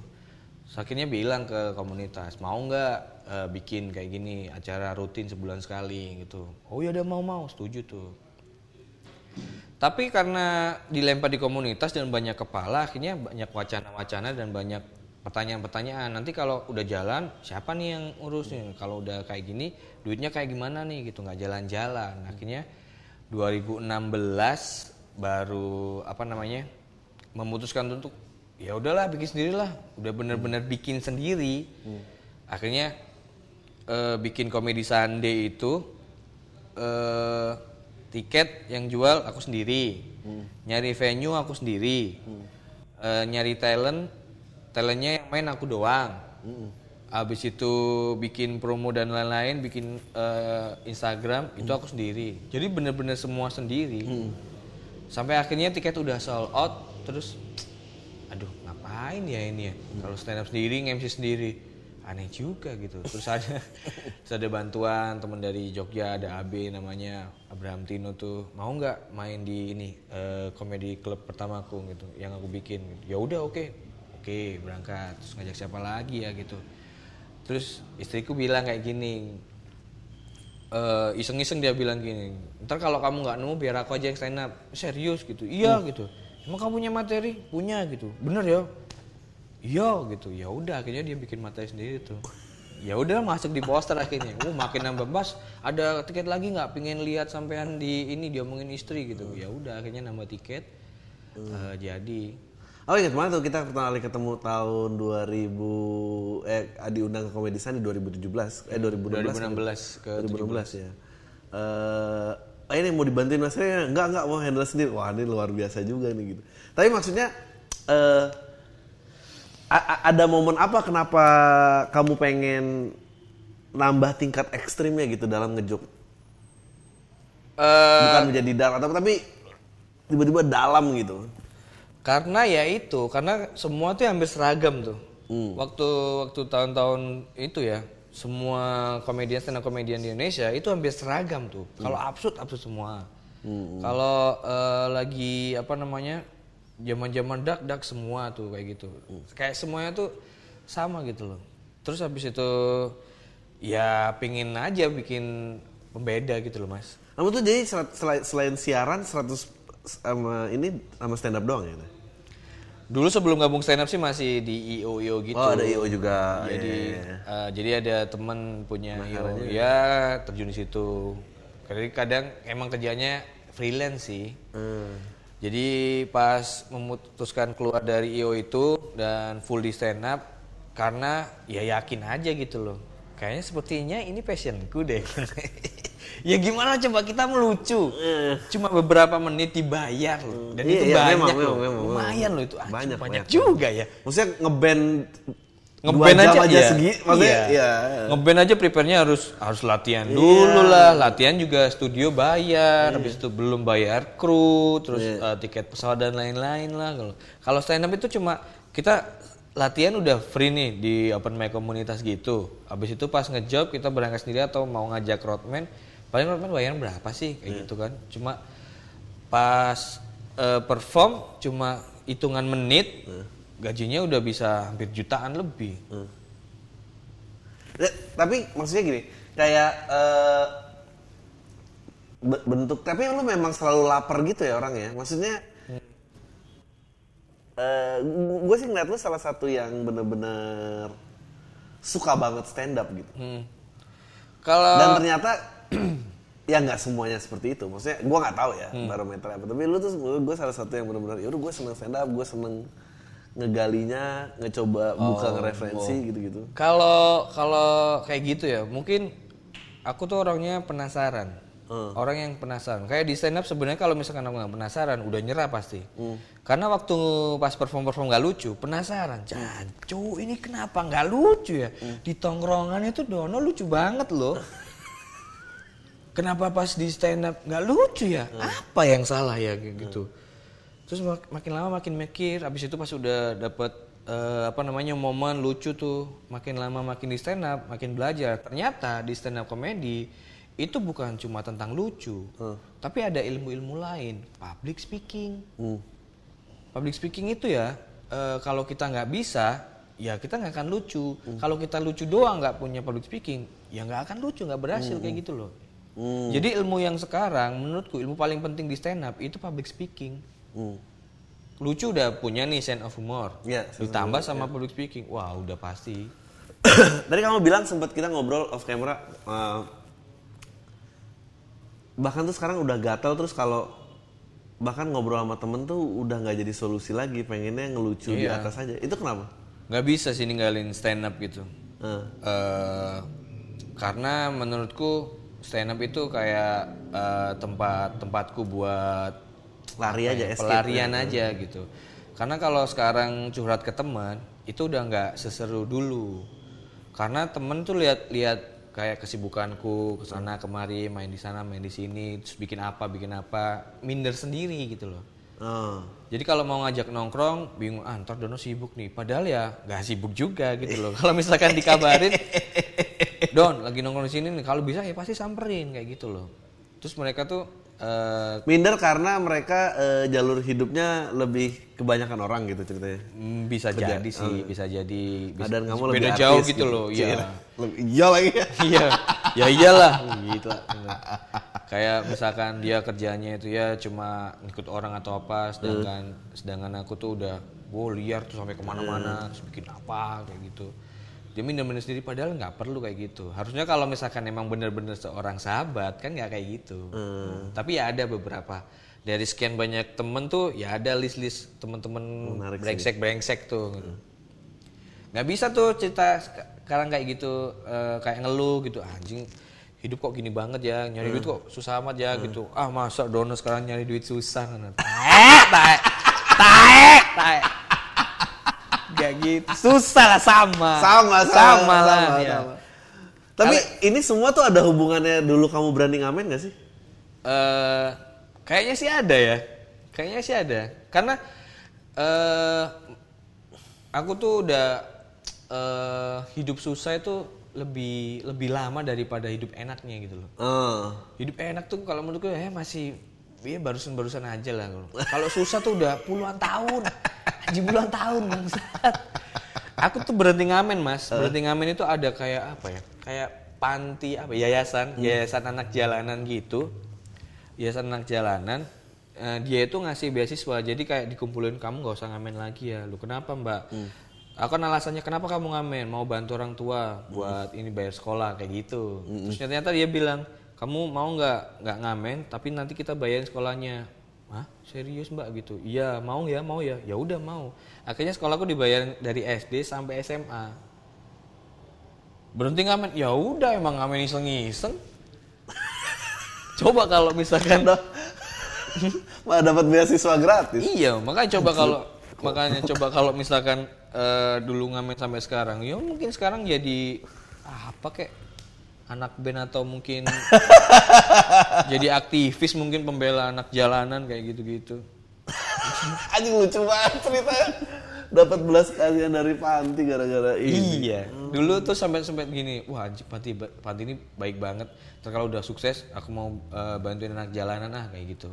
Akhirnya bilang ke komunitas, mau nggak eh, bikin kayak gini acara rutin sebulan sekali gitu. Oh ya udah mau mau, setuju tuh. Tapi karena dilempar di komunitas dan banyak kepala, akhirnya banyak wacana-wacana dan banyak pertanyaan-pertanyaan. Nanti kalau udah jalan, siapa nih yang urusnya? Kalau udah kayak gini, duitnya kayak gimana nih gitu, nggak jalan-jalan. Akhirnya 2016 baru apa namanya memutuskan untuk ya udahlah bikin sendirilah. Udah bener-bener bikin sendiri. Akhirnya eh, bikin komedi Sunday itu eh tiket yang jual aku sendiri. Nyari venue aku sendiri. Eh, nyari talent talentnya yang main aku doang. Habis itu bikin promo dan lain-lain bikin eh, Instagram itu aku sendiri. Jadi bener-bener semua sendiri. Sampai akhirnya tiket udah sold out terus aduh ngapain ya ini ya? Kalau stand up sendiri nge-MC sendiri. Aneh juga gitu. Terus ada terus ada bantuan teman dari Jogja ada AB namanya Abraham Tino tuh. Mau nggak main di ini eh, komedi klub pertamaku gitu yang aku bikin gitu. ya udah oke. Oke berangkat. Terus ngajak siapa lagi ya gitu. Terus istriku bilang kayak gini eh, iseng-iseng dia bilang gini ntar kalau kamu nggak nemu biar aku aja yang stand up. Serius gitu. Iya gitu emang kamu punya materi? Punya gitu. Bener ya iya gitu. Ya udah akhirnya dia bikin materi sendiri tuh. Ya udah masuk di poster akhirnya. Uh makin nambah bas. Ada tiket lagi nggak? Pengen lihat sampean di ini diomongin istri gitu. Ya udah akhirnya nambah tiket. Eh, jadi. Oh ingat banget tuh kita pertama kali ketemu tahun 2000 eh diundang ke Komedi Sun di 2017 eh 2016 2016 ke 2016 ya. Eh ini mau dibantuin Mas Rey? Enggak enggak mau handle sendiri. Wah ini luar biasa juga nih gitu. Tapi maksudnya a- ada momen apa kenapa kamu pengen nambah tingkat ekstrimnya gitu dalam ngejuk? eh Bukan menjadi apa, tapi tiba-tiba dalam gitu. Karena ya itu, karena semua tuh hampir seragam tuh. Hmm. Waktu waktu tahun-tahun itu ya, semua komedian stand up komedian di Indonesia itu hampir seragam tuh. Kalau absurd absurd semua. Kalau eh, lagi apa namanya zaman-zaman dark dark semua tuh kayak gitu. Kayak semuanya tuh sama gitu loh. Terus habis itu ya pingin aja bikin pembeda gitu loh mas. Kamu tuh jadi sel- selain, selain siaran 100 sama ini sama stand up doang ya? Dulu sebelum gabung stand up sih masih di IO IO gitu. Oh ada IO juga. jadi Iya, iya. eh, jadi ada teman punya IO ya terjun di situ kadang kadang emang kerjanya freelance sih Hmm. Jadi pas memutuskan keluar dari IO itu dan full di stand up karena ya yakin aja gitu loh. Kayaknya sepertinya ini passionku deh. ya gimana coba kita melucu. Cuma beberapa menit dibayar loh. Dan Iya, itu iya, banyak memang, loh. memang, memang, Lumayan loh itu. Ah, Banyak, banyak, banyak. juga ya. Maksudnya ngeband Ngeband aja, aja iya. segi, maksudnya Iya. ya. Ngeband aja prepare-nya harus harus latihan Iya. dulu lah. Latihan juga studio bayar, habis itu belum bayar kru, terus Iya. eh, tiket pesawat dan lain-lain lah kalau. Kalau stand up itu cuma kita latihan udah free nih di open mic komunitas gitu. Habis itu pas ngejob kita berangkat sendiri atau mau ngajak roadman, paling roadman bayar berapa sih kayak Iya. gitu kan. Cuma pas eh, perform cuma hitungan menit Iya. gajinya udah bisa hampir jutaan lebih. Ya, tapi maksudnya gini, kayak be- bentuk tapi lu memang selalu lapar gitu ya orang ya. Maksudnya eh gue sih ngeliat lu salah satu yang bener-bener suka banget stand up gitu. Hmm. Kalau Dan ternyata ya nggak semuanya seperti itu. Maksudnya gue nggak tahu ya Hmm. barometer apa. Tapi lu tuh gue salah satu yang bener-bener ya udah gue seneng stand up, gue seneng ngegalinya, ngecoba buka Oh, ngereferensi gitu-gitu. Kalau kalau kayak gitu ya, mungkin aku tuh orangnya penasaran. Hmm. Orang yang penasaran. Kayak di stand up sebenarnya kalau misalkan aku nggak penasaran, udah nyerah pasti. Hmm. Karena waktu pas perform perform nggak lucu, penasaran. Jancu, ini kenapa nggak lucu ya? Hmm. Di tongkrongan itu Dono lucu banget loh. Kenapa pas di stand up nggak lucu ya? Hmm. Apa yang salah ya gitu? Terus mak- makin lama makin mikir, habis itu pas udah dapet eh, apa namanya momen lucu tuh, makin lama makin di stand up, makin belajar. Ternyata di stand up komedi itu bukan cuma tentang lucu, tapi ada ilmu-ilmu lain, public speaking. Hmm. Public speaking itu ya eh, kalau kita nggak bisa, ya kita nggak akan lucu. Kalau kita lucu doang nggak punya public speaking, ya nggak akan lucu, nggak berhasil kayak gitu loh. Hmm. Jadi ilmu yang sekarang menurutku ilmu paling penting di stand up itu public speaking. Hmm. Lucu udah punya nih sense of humor. Of Ditambah sama public speaking. Wah, udah pasti. Tadi kamu bilang sempat kita ngobrol off camera eh, bahkan tuh sekarang udah gatel terus kalau bahkan ngobrol sama temen tuh udah nggak jadi solusi lagi pengennya ngelucu di Iya. atas aja itu kenapa? nggak bisa sih ninggalin stand up gitu. Eh, Eh, karena menurutku stand up itu kayak eh, tempat tempatku buat lari aja escape. pelarian aja gitu. Karena kalau sekarang curhat ke teman itu udah nggak seseru dulu. Karena temen tuh lihat-lihat kayak kesibukanku ke sana kemari main di sana main di sini terus bikin apa bikin apa minder sendiri gitu loh. Oh. Jadi kalau mau ngajak nongkrong bingung ah ntar Dono sibuk nih. Padahal ya nggak sibuk juga gitu loh. Kalau misalkan dikabarin Don lagi nongkrong di sini nih kalau bisa ya pasti samperin kayak gitu loh. Terus mereka tuh eh, Minder karena mereka eh, jalur hidupnya lebih kebanyakan orang gitu ceritanya. Mm, bisa jadi sih, bisa jadi. Bisa, Dan kamu beda lebih jauh artis gitu loh, iya. Lebih- Iya lagi. iya, ya iyalah, gitu. Kayak misalkan dia kerjanya itu ya cuma ngikut orang atau apa, sedangkan sedangkan aku tuh udah, wow liar tuh sampai ke mana-mana, terus bikin apa kayak gitu. Dia minder-minder sendiri padahal nggak perlu kayak gitu. Harusnya kalau misalkan emang bener-bener seorang sahabat kan nggak kayak gitu. Tapi ya ada beberapa. Dari sekian banyak temen tuh ya ada list-list temen-temen brengsek-brengsek tuh. gitu. nggak bisa tuh cerita sek- sekarang kayak gitu eh, kayak ngeluh gitu. Anjing hidup kok gini banget ya? Nyari duit kok susah amat ya? Gitu. Ah masa Dono sekarang nyari duit susah? Tae tae tae tae gak gitu susah lah sama Sama, sama, sama lah sama, ya. sama. Tapi ini semua tuh ada hubungannya dulu kamu berani ngamen gak sih? Eh, kayaknya sih ada ya. Kayaknya sih ada. Karena eh aku tuh udah eh hidup susah itu lebih lebih lama daripada hidup enaknya gitu loh. Oh. Hidup enak tuh kalau menurutku ya masih ya barusan-barusan aja lah. Kalau susah tuh udah puluhan tahun. Anjing puluhan tahun bangsat. Aku tuh berhenti ngamen, Mas. Berhenti ngamen itu ada kayak apa ya? Kayak panti apa yayasan, yayasan anak jalanan gitu. Yayasan anak jalanan eh, dia itu ngasih beasiswa. Jadi kayak dikumpulin kamu nggak usah ngamen lagi ya. Lu kenapa, Mbak? Aku kan alasannya kenapa kamu ngamen? Mau bantu orang tua buat ini bayar sekolah kayak gitu. Terus ternyata dia bilang, "Kamu mau nggak nggak ngamen tapi nanti kita bayarin sekolahnya." Hah? Serius mbak gitu? Iya mau ya mau ya. Ya udah mau. Akhirnya sekolahku dibayar dari SD sampai SMA. Berhenti ngamen? Ya udah emang ngamen iseng-iseng. Coba kalau misalkan Malah dapat beasiswa gratis. Iya, makanya coba kalau makanya coba kalau misalkan eh, dulu ngamen sampai sekarang, ya mungkin sekarang jadi ah, apa kek anak band atau mungkin jadi aktivis mungkin pembela anak jalanan kayak gitu-gitu. Anjing lucu banget ceritanya. Dapat belas kasihan dari panti gara-gara ini. Iya. Dulu tuh sampai sampai gini, wah anjing panti panti ini baik banget. Terus kalau udah sukses, aku mau eh, bantuin anak jalanan ah kayak gitu.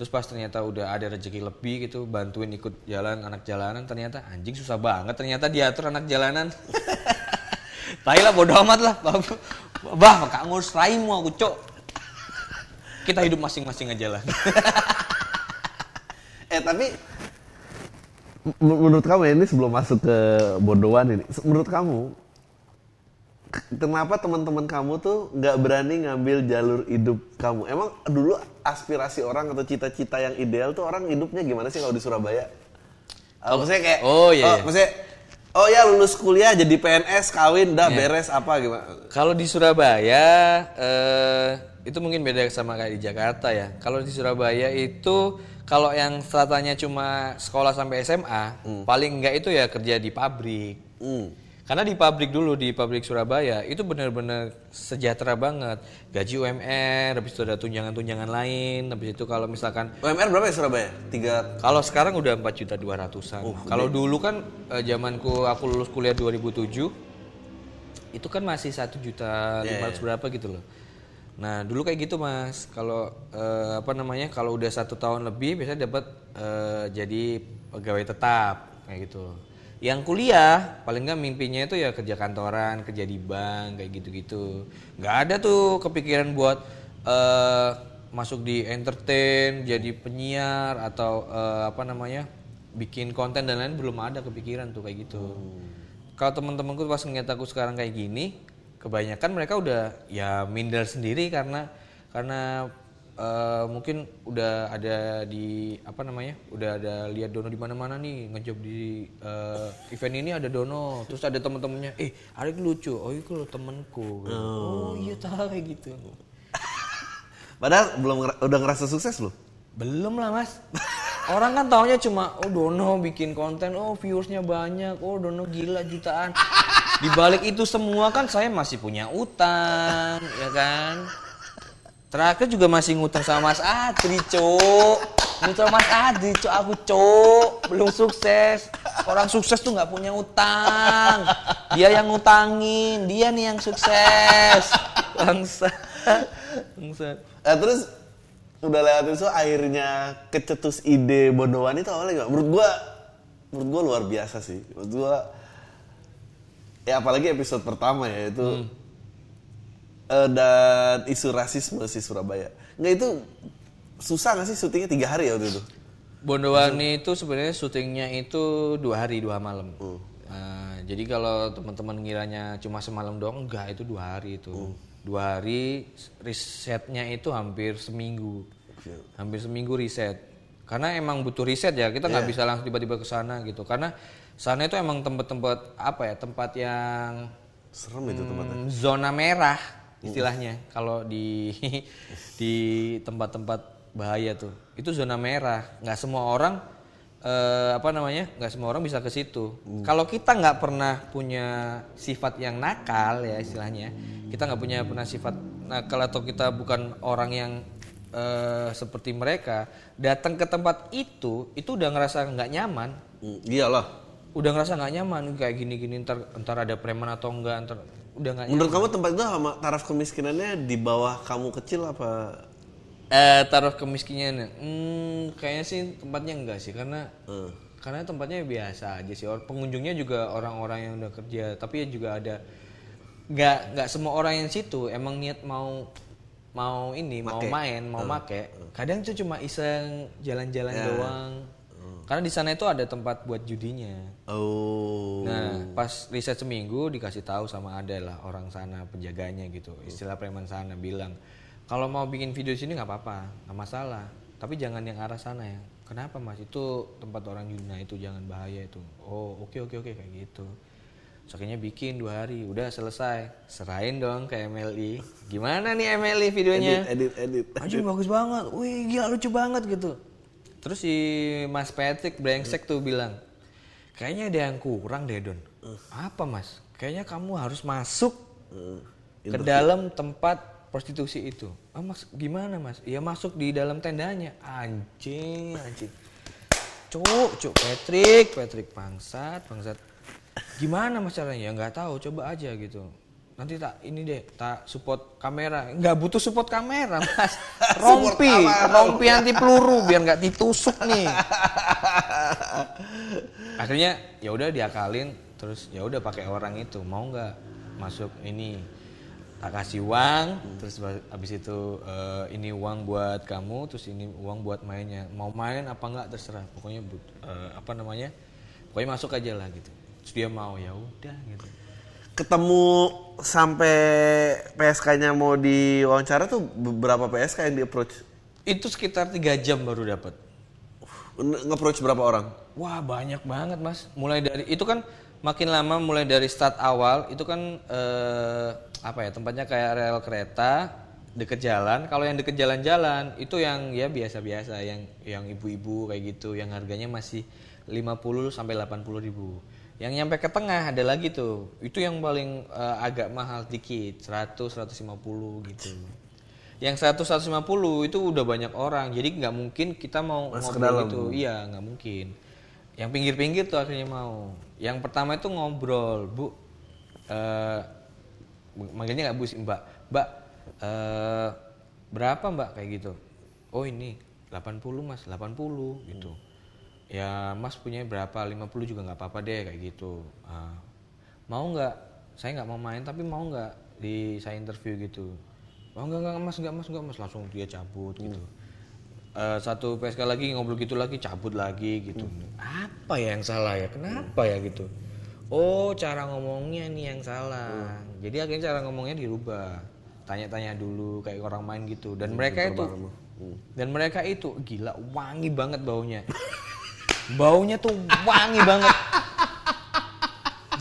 Terus pas ternyata udah ada rezeki lebih gitu, bantuin ikut jalan anak jalanan, ternyata anjing susah banget ternyata diatur anak jalanan. Tai lah bodo amat lah. Bah, kak ngurus raimu aku, Cok. Kita hidup masing-masing aja lah. Eh tapi menurut kamu ya, ini sebelum masuk ke bodohan ini, menurut kamu kenapa teman-teman kamu tuh nggak berani ngambil jalur hidup kamu? Emang dulu aspirasi orang atau cita-cita yang ideal tuh orang hidupnya gimana sih kalau di Surabaya? Oh, maksudnya kayak Oh, iya, iya. maksudnya oh ya lulus kuliah jadi PNS kawin dah Iya. beres apa gimana? Kalau di Surabaya eh, itu mungkin beda sama kayak di Jakarta ya. Kalau di Surabaya itu kalau yang stratanya cuma sekolah sampai SMA, paling enggak itu ya kerja di pabrik. Hmm. Karena di pabrik dulu di pabrik Surabaya itu benar-benar sejahtera banget. Gaji UMR, habis itu ada tunjangan-tunjangan lain, habis itu kalau misalkan UMR berapa ya Surabaya? Tiga kalau sekarang udah 4 juta 200-an. Kalau dulu kan eh, zamanku aku lulus kuliah 2007 itu kan masih satu juta lima ratus berapa gitu loh. Nah dulu kayak gitu mas. Kalau eh, apa namanya kalau udah satu tahun lebih biasanya dapat eh, jadi pegawai tetap kayak gitu. Yang kuliah paling nggak mimpinya itu ya kerja kantoran, kerja di bank kayak gitu-gitu. Nggak ada tuh kepikiran buat eh, masuk di entertain, jadi penyiar atau eh, apa namanya bikin konten dan lain belum ada kepikiran tuh kayak gitu. Kalau teman-temanku pas ngeliat aku sekarang kayak gini, kebanyakan mereka udah ya minder sendiri karena karena eh, mungkin udah ada di apa namanya, udah ada lihat Dono di mana-mana nih ngejob di eh, event ini ada Dono, terus ada teman-temannya, eh Arik lucu, oh itu lo temenku, oh iya tahu kayak gitu. Padahal belum udah ngerasa sukses loh. Belum lah mas. Orang kan taunya cuma, oh Dono bikin konten, oh viewersnya banyak, oh Dono gila jutaan. Di balik itu semua kan saya masih punya utang, ya kan. Terakhir juga masih ngutang sama Mas Adri, cok. Ngutang Mas Adri, cok. Aku, cok. Belum sukses. Orang sukses tuh nggak punya utang. Dia yang ngutangin. Dia nih yang sukses. Bangsa. Bangsa. Eh, terus udah lewat itu akhirnya kecetus ide bodohan itu awalnya gak? Menurut gua, menurut gua luar biasa sih. Menurut gua, ya apalagi episode pertama ya itu eh, dan isu rasisme si Surabaya. Nggak itu susah gak sih syutingnya tiga hari ya waktu itu? Bondowani itu sebenarnya syutingnya itu dua hari dua malam. Nah, jadi kalau teman-teman ngiranya cuma semalam doang, enggak itu dua hari itu. Dua hari risetnya itu hampir seminggu, hampir seminggu riset. Karena emang butuh riset ya, kita nggak bisa langsung tiba-tiba ke sana gitu. Karena sana itu emang tempat-tempat apa ya, tempat yang Serem itu tempatnya. Hmm, zona merah istilahnya kalau di di tempat-tempat bahaya tuh itu zona merah. Nggak semua orang eh, apa namanya nggak semua orang bisa ke situ. Kalau kita nggak pernah punya sifat yang nakal ya istilahnya kita nggak punya pernah sifat nakal atau kita bukan orang yang eh, seperti mereka datang ke tempat itu itu udah ngerasa nggak nyaman. Hmm, iyalah. udah ngerasa nggak nyaman kayak gini-gini ntar ntar ada preman atau enggak ntar udah nggak nyaman. Menurut kamu tempat itu sama taraf kemiskinannya di bawah kamu kecil apa? Eh taruh kemiskinannya, hmm, kayaknya sih tempatnya enggak sih karena Eh. karena tempatnya biasa aja sih. Or- Pengunjungnya juga orang-orang yang udah kerja, tapi ya juga ada nggak nggak semua orang yang situ emang niat mau mau ini mau Make. main mau make. Kadang tuh cuma iseng jalan-jalan Ya. doang. Karena di sana itu ada tempat buat judinya. Oh. Nah, pas riset seminggu dikasih tahu sama ada lah orang sana penjaganya gitu. Istilah preman sana bilang, kalau mau bikin video di sini nggak apa-apa, nggak masalah. tapi jangan yang arah sana ya kenapa mas itu tempat orang Yuna itu jangan bahaya itu oh oke oke oke kayak gitu akhirnya bikin dua hari udah selesai serahin dong ke MLI gimana nih MLI videonya Edit, edit, edit. Anjing bagus banget, wih gila lucu banget gitu. Terus si Mas Patrick brengsek tuh bilang, kayaknya ada yang kurang deh Don. Apa mas? Kayaknya kamu harus masuk ke dalam tempat prostitusi itu. Ah mas, gimana mas? Ya masuk di dalam tendanya. Anjing, anjing. Cuk, cuk, Patrick, Patrick bangsat, bangsat. Gimana mas caranya? Ya nggak tahu, coba aja gitu. Nanti tak ini deh, tak support kamera. Nggak butuh support kamera mas. Rompi, rompi anti peluru biar nggak ditusuk nih. Akhirnya ya udah diakalin, terus ya udah pakai orang itu. Mau nggak masuk ini? Tak kasih uang, terus habis itu eh, ini uang buat kamu, terus ini uang buat mainnya. Mau main apa nggak terserah. Pokoknya but- eh, apa namanya? Pokoknya masuk aja lah gitu. Terus dia mau ya udah gitu. Ketemu sampai PSK-nya mau diwawancara tuh beberapa PSK yang di approach? Itu sekitar tiga jam baru dapat. Nge-approach berapa orang? Wah banyak banget mas. Mulai dari itu kan makin lama mulai dari start awal itu kan eh, apa ya tempatnya kayak rel kereta deket jalan. Kalau yang deket jalan-jalan itu yang ya biasa-biasa yang yang ibu-ibu kayak gitu yang harganya masih 50 sampai 80 ribu. Yang nyampe ke tengah ada lagi tuh. Itu yang paling eh, agak mahal dikit 100 150 gitu. Yang 100 150 itu udah banyak orang. Jadi nggak mungkin kita mau Masuk ngobrol gitu. Iya, nggak mungkin. Yang pinggir-pinggir tuh akhirnya mau. Yang pertama itu ngobrol, Bu. Eh manggilnya nggak Bu sih, Mbak. Mbak, eh berapa Mbak kayak gitu? Oh, ini 80 Mas, 80 gitu. Ya, Mas punya berapa? 50 juga nggak apa-apa deh kayak gitu. Ah, mau nggak? Saya nggak mau main tapi mau nggak di saya interview gitu. Oh enggak enggak mas enggak mas enggak mas langsung dia cabut gitu. Eh, satu PSK lagi ngobrol gitu lagi cabut lagi gitu. Apa ya yang salah ya? Kenapa ya gitu? Oh cara ngomongnya nih yang salah. Jadi akhirnya cara ngomongnya dirubah. Tanya-tanya dulu kayak orang main gitu. Dan mereka itu dan mereka itu gila wangi banget baunya. baunya tuh wangi banget.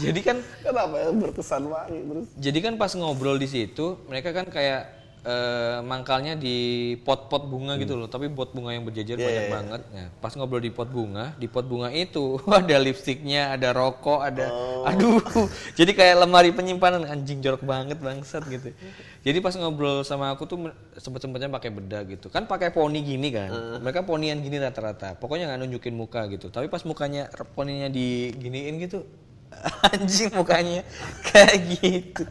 Jadi kan Kenapa ya berkesan wangi terus? jadi kan pas ngobrol di situ, mereka kan kayak eh, mangkalnya di pot-pot bunga gitu loh, tapi pot bunga yang berjejer banyak banget. Nah, pas ngobrol di pot bunga, di pot bunga itu ada lipstiknya, ada rokok, ada aduh. Jadi kayak lemari penyimpanan anjing jorok banget bangsat gitu. Jadi pas ngobrol sama aku tuh sempet-sempetnya pakai bedak gitu. Kan pakai poni gini kan. Mereka ponian gini rata-rata. Pokoknya nggak nunjukin muka gitu. Tapi pas mukanya poninya diginiin gitu, anjing mukanya kayak gitu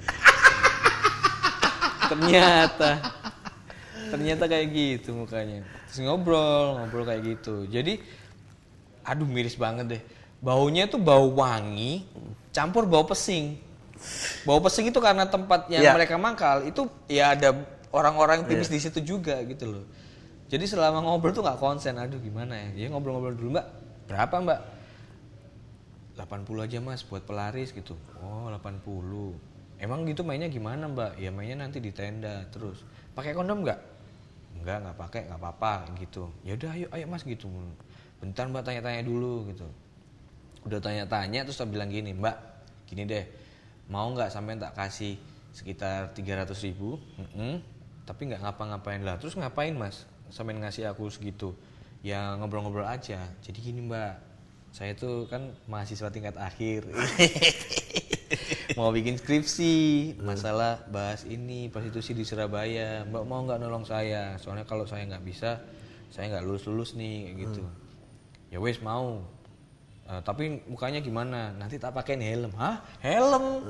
ternyata. Ternyata kayak gitu mukanya. Terus ngobrol ngobrol kayak gitu. Jadi aduh miris banget deh. Baunya tuh bau wangi campur bau pesing. Bau pesing itu karena tempat yang Iya. mereka mangkal itu ya ada orang-orang timis di situ juga gitu loh. Jadi selama ngobrol tuh nggak konsen. Aduh gimana ya? Dia ngobrol-ngobrol dulu mbak. Berapa mbak? 80 aja mas buat pelaris gitu. Oh 80 emang gitu mainnya gimana mbak? Ya mainnya nanti di tenda terus. Pakai kondom nggak? Nggak nggak pakai nggak apa-apa gitu. Ya udah ayo ayo mas gitu. Bentar mbak tanya-tanya dulu gitu. Udah tanya-tanya terus saya bilang gini mbak gini deh. Mau nggak sampai tak kasih sekitar 300 ribu? Mm-mm. tapi nggak ngapa-ngapain lah. Terus ngapain mas? Sampai ngasih aku segitu. Ya ngobrol-ngobrol aja. Jadi gini mbak. Saya tuh kan mahasiswa tingkat akhir mau bikin skripsi masalah bahas ini prostitusi di Surabaya. Mbak mau nggak nolong saya? Soalnya kalau saya nggak bisa saya nggak lulus lulus nih kayak gitu. Ya wes mau. Eh, tapi mukanya gimana? Nanti tak pakein helm. Hah? Helm?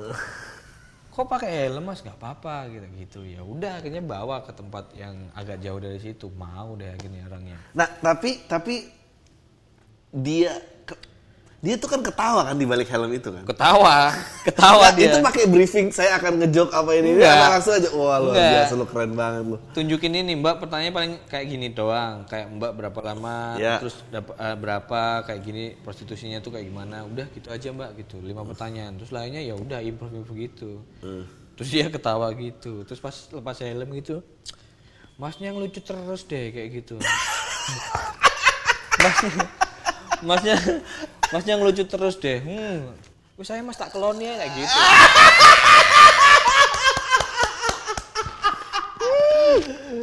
Kok pakai helm mas? Nggak apa-apa gitu gitu. Ya udah akhirnya bawa ke tempat yang agak jauh dari situ. Mau deh akhirnya orangnya. Nah, tapi tapi dia dia tuh kan ketawa kan di balik helm itu kan. ketawa ketawa Nah, dia Itu pakai briefing saya akan ngejok apa ini. Apa langsung aja. Wah, Enggak. biasa lu keren banget lu. tunjukin ini mbak pertanyaannya paling kayak gini doang kayak mbak berapa lama Ya. terus eh, berapa kayak gini prostitusinya tuh kayak gimana udah gitu aja mbak gitu lima pertanyaan terus lainnya ya udah improve improve gitu terus dia ketawa gitu terus pas lepas helm gitu masnya yang lucu terus deh kayak gitu masnya, masnya, masnya ngelucu terus deh. Hmm, wih, saya mas tak kelon ya kayak gitu.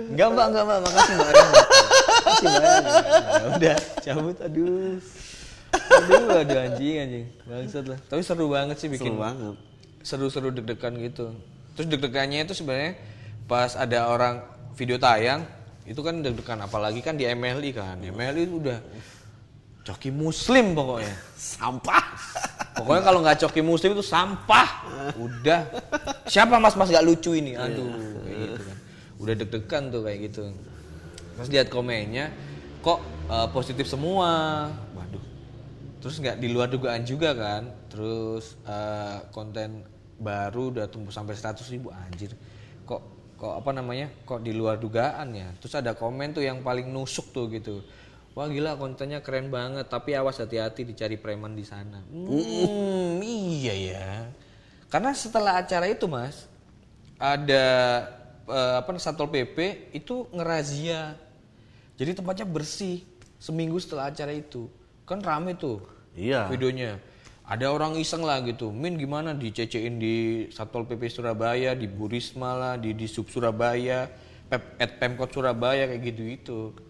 Enggak mbak, enggak mbak, makasih mbak. Makasih mbak. Ya udah, cabut, aduh. Aduh, aduh anjing, anjing. Bangsat lah. Tapi seru banget sih bikin Seru banget. seru-seru deg-degan gitu. Terus deg-degannya itu sebenarnya pas ada orang video tayang itu kan deg-degan apalagi kan di MLI kan. MLI itu udah coki muslim pokoknya. Sampah. Pokoknya kalau nggak coki muslim itu sampah. Udah. Siapa mas-mas nggak lucu ini? Aduh, kayak gitu kan. Udah deg-degan tuh kayak gitu. Terus lihat komennya, kok eh, positif semua. Waduh. Terus nggak di luar dugaan juga kan. Terus eh, konten baru udah tumbuh sampai 100 ribu anjir. Kok kok apa namanya? Kok di luar dugaan ya. Terus ada komen tuh yang paling nusuk tuh gitu. Wah gila kontennya keren banget, tapi awas hati-hati dicari preman di sana. Hmm, iya ya. Karena setelah acara itu mas, ada eh, apa satpol pp itu ngerazia. Jadi tempatnya bersih seminggu setelah acara itu. Kan rame tuh Iya. videonya. Ada orang iseng lah gitu, Min gimana dicecein di Satpol PP Surabaya, di Burisma lah, di di Sub Surabaya, Pep, at Pemkot Surabaya kayak gitu-gitu.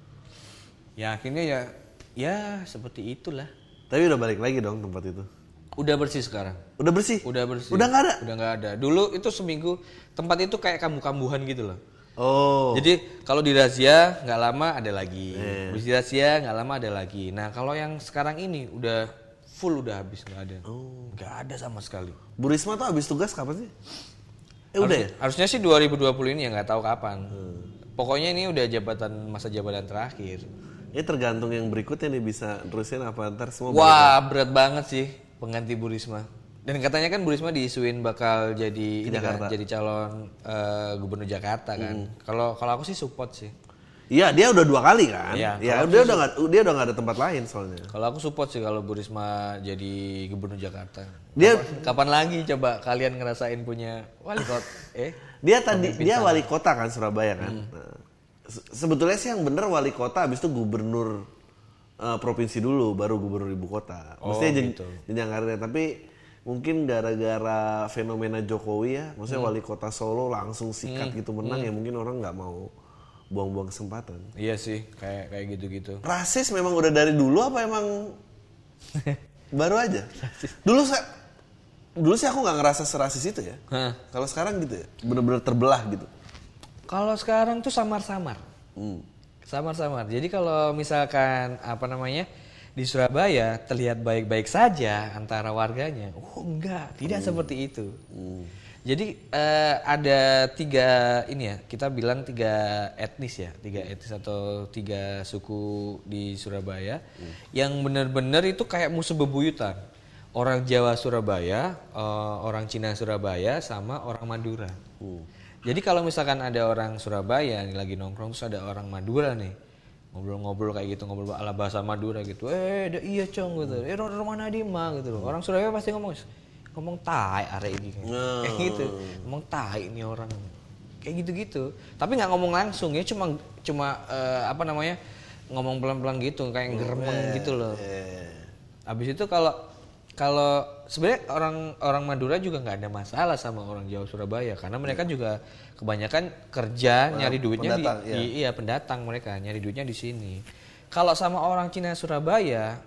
Ya akhirnya ya ya seperti itulah. Tapi udah balik lagi dong tempat itu. Udah bersih sekarang. Udah bersih? Udah bersih. Udah nggak ada? Udah nggak ada. Dulu itu seminggu tempat itu kayak kambuh-kambuhan gitu loh. Oh. Jadi kalau di razia nggak lama ada lagi. Habis di razia nggak lama ada lagi. Nah kalau yang sekarang ini udah full udah habis nggak ada. Nggak ada sama sekali. Bu Risma tuh habis tugas kapan sih? Eh udah ya? Harusnya sih 2020 ini ya nggak tahu kapan. Pokoknya ini udah jabatan masa jabatan terakhir. Ya tergantung yang berikutnya nih bisa terusin apa ntar semua Wah berat banget sih pengganti Bu Risma. Dan katanya kan Bu Risma diisuin bakal jadi ini kan, jadi calon eh, gubernur Jakarta kan. Kalau kalau aku sih support sih. Iya dia udah dua kali kan. Iya, ya dia udah nggak dia udah nggak ada tempat lain soalnya. Kalau aku support sih kalau Bu Risma jadi gubernur Jakarta. Dia Kapan lagi coba kalian ngerasain punya wali kota? Eh, dia tadi dia wali kota kan Surabaya kan. Nah, se- sebetulnya sih yang bener wali kota habis itu gubernur eh, provinsi dulu baru gubernur ibu kota. Maksudnya jen- jenjang karirnya tapi mungkin gara-gara fenomena Jokowi ya, maksudnya wali kota Solo langsung sikat gitu menang ya mungkin orang nggak mau buang-buang kesempatan. iya sih, kayak kayak gitu-gitu. Rasis memang udah dari dulu apa emang baru aja? Dulu saya dulu sih aku nggak ngerasa serasis itu ya. Kalau sekarang gitu ya, bener-bener terbelah gitu. Kalau sekarang tuh samar-samar. Hmm. Samar-samar. Jadi kalau misalkan apa namanya di Surabaya terlihat baik-baik saja antara warganya, oh enggak, tidak seperti itu. Jadi eh, ada tiga ini ya, kita bilang tiga etnis ya, tiga etnis atau tiga suku di Surabaya yang benar-benar itu kayak musuh bebuyutan. Orang Jawa Surabaya, eh, orang Cina Surabaya, sama orang Madura. Jadi kalau misalkan ada orang Surabaya nih lagi nongkrong terus ada orang Madura nih ngobrol-ngobrol kayak gitu ngobrol ala bahasa Madura gitu, eh da, iya cong gitu, eh orang mana di mah gitu loh. Orang Surabaya pasti ngomong ngomong tai arek ini kayak gitu, ngomong tai ini orang kayak gitu-gitu. Tapi nggak ngomong langsung ya cuma cuma eh, apa namanya ngomong pelan-pelan gitu kayak geremeng gitu loh. Habis itu kalau kalau sebenarnya orang orang Madura juga nggak ada masalah sama orang Jawa Surabaya karena mereka juga kebanyakan kerja nyari duitnya di, pendatang, di- iya pendatang mereka nyari duitnya di sini. Kalau sama orang Cina Surabaya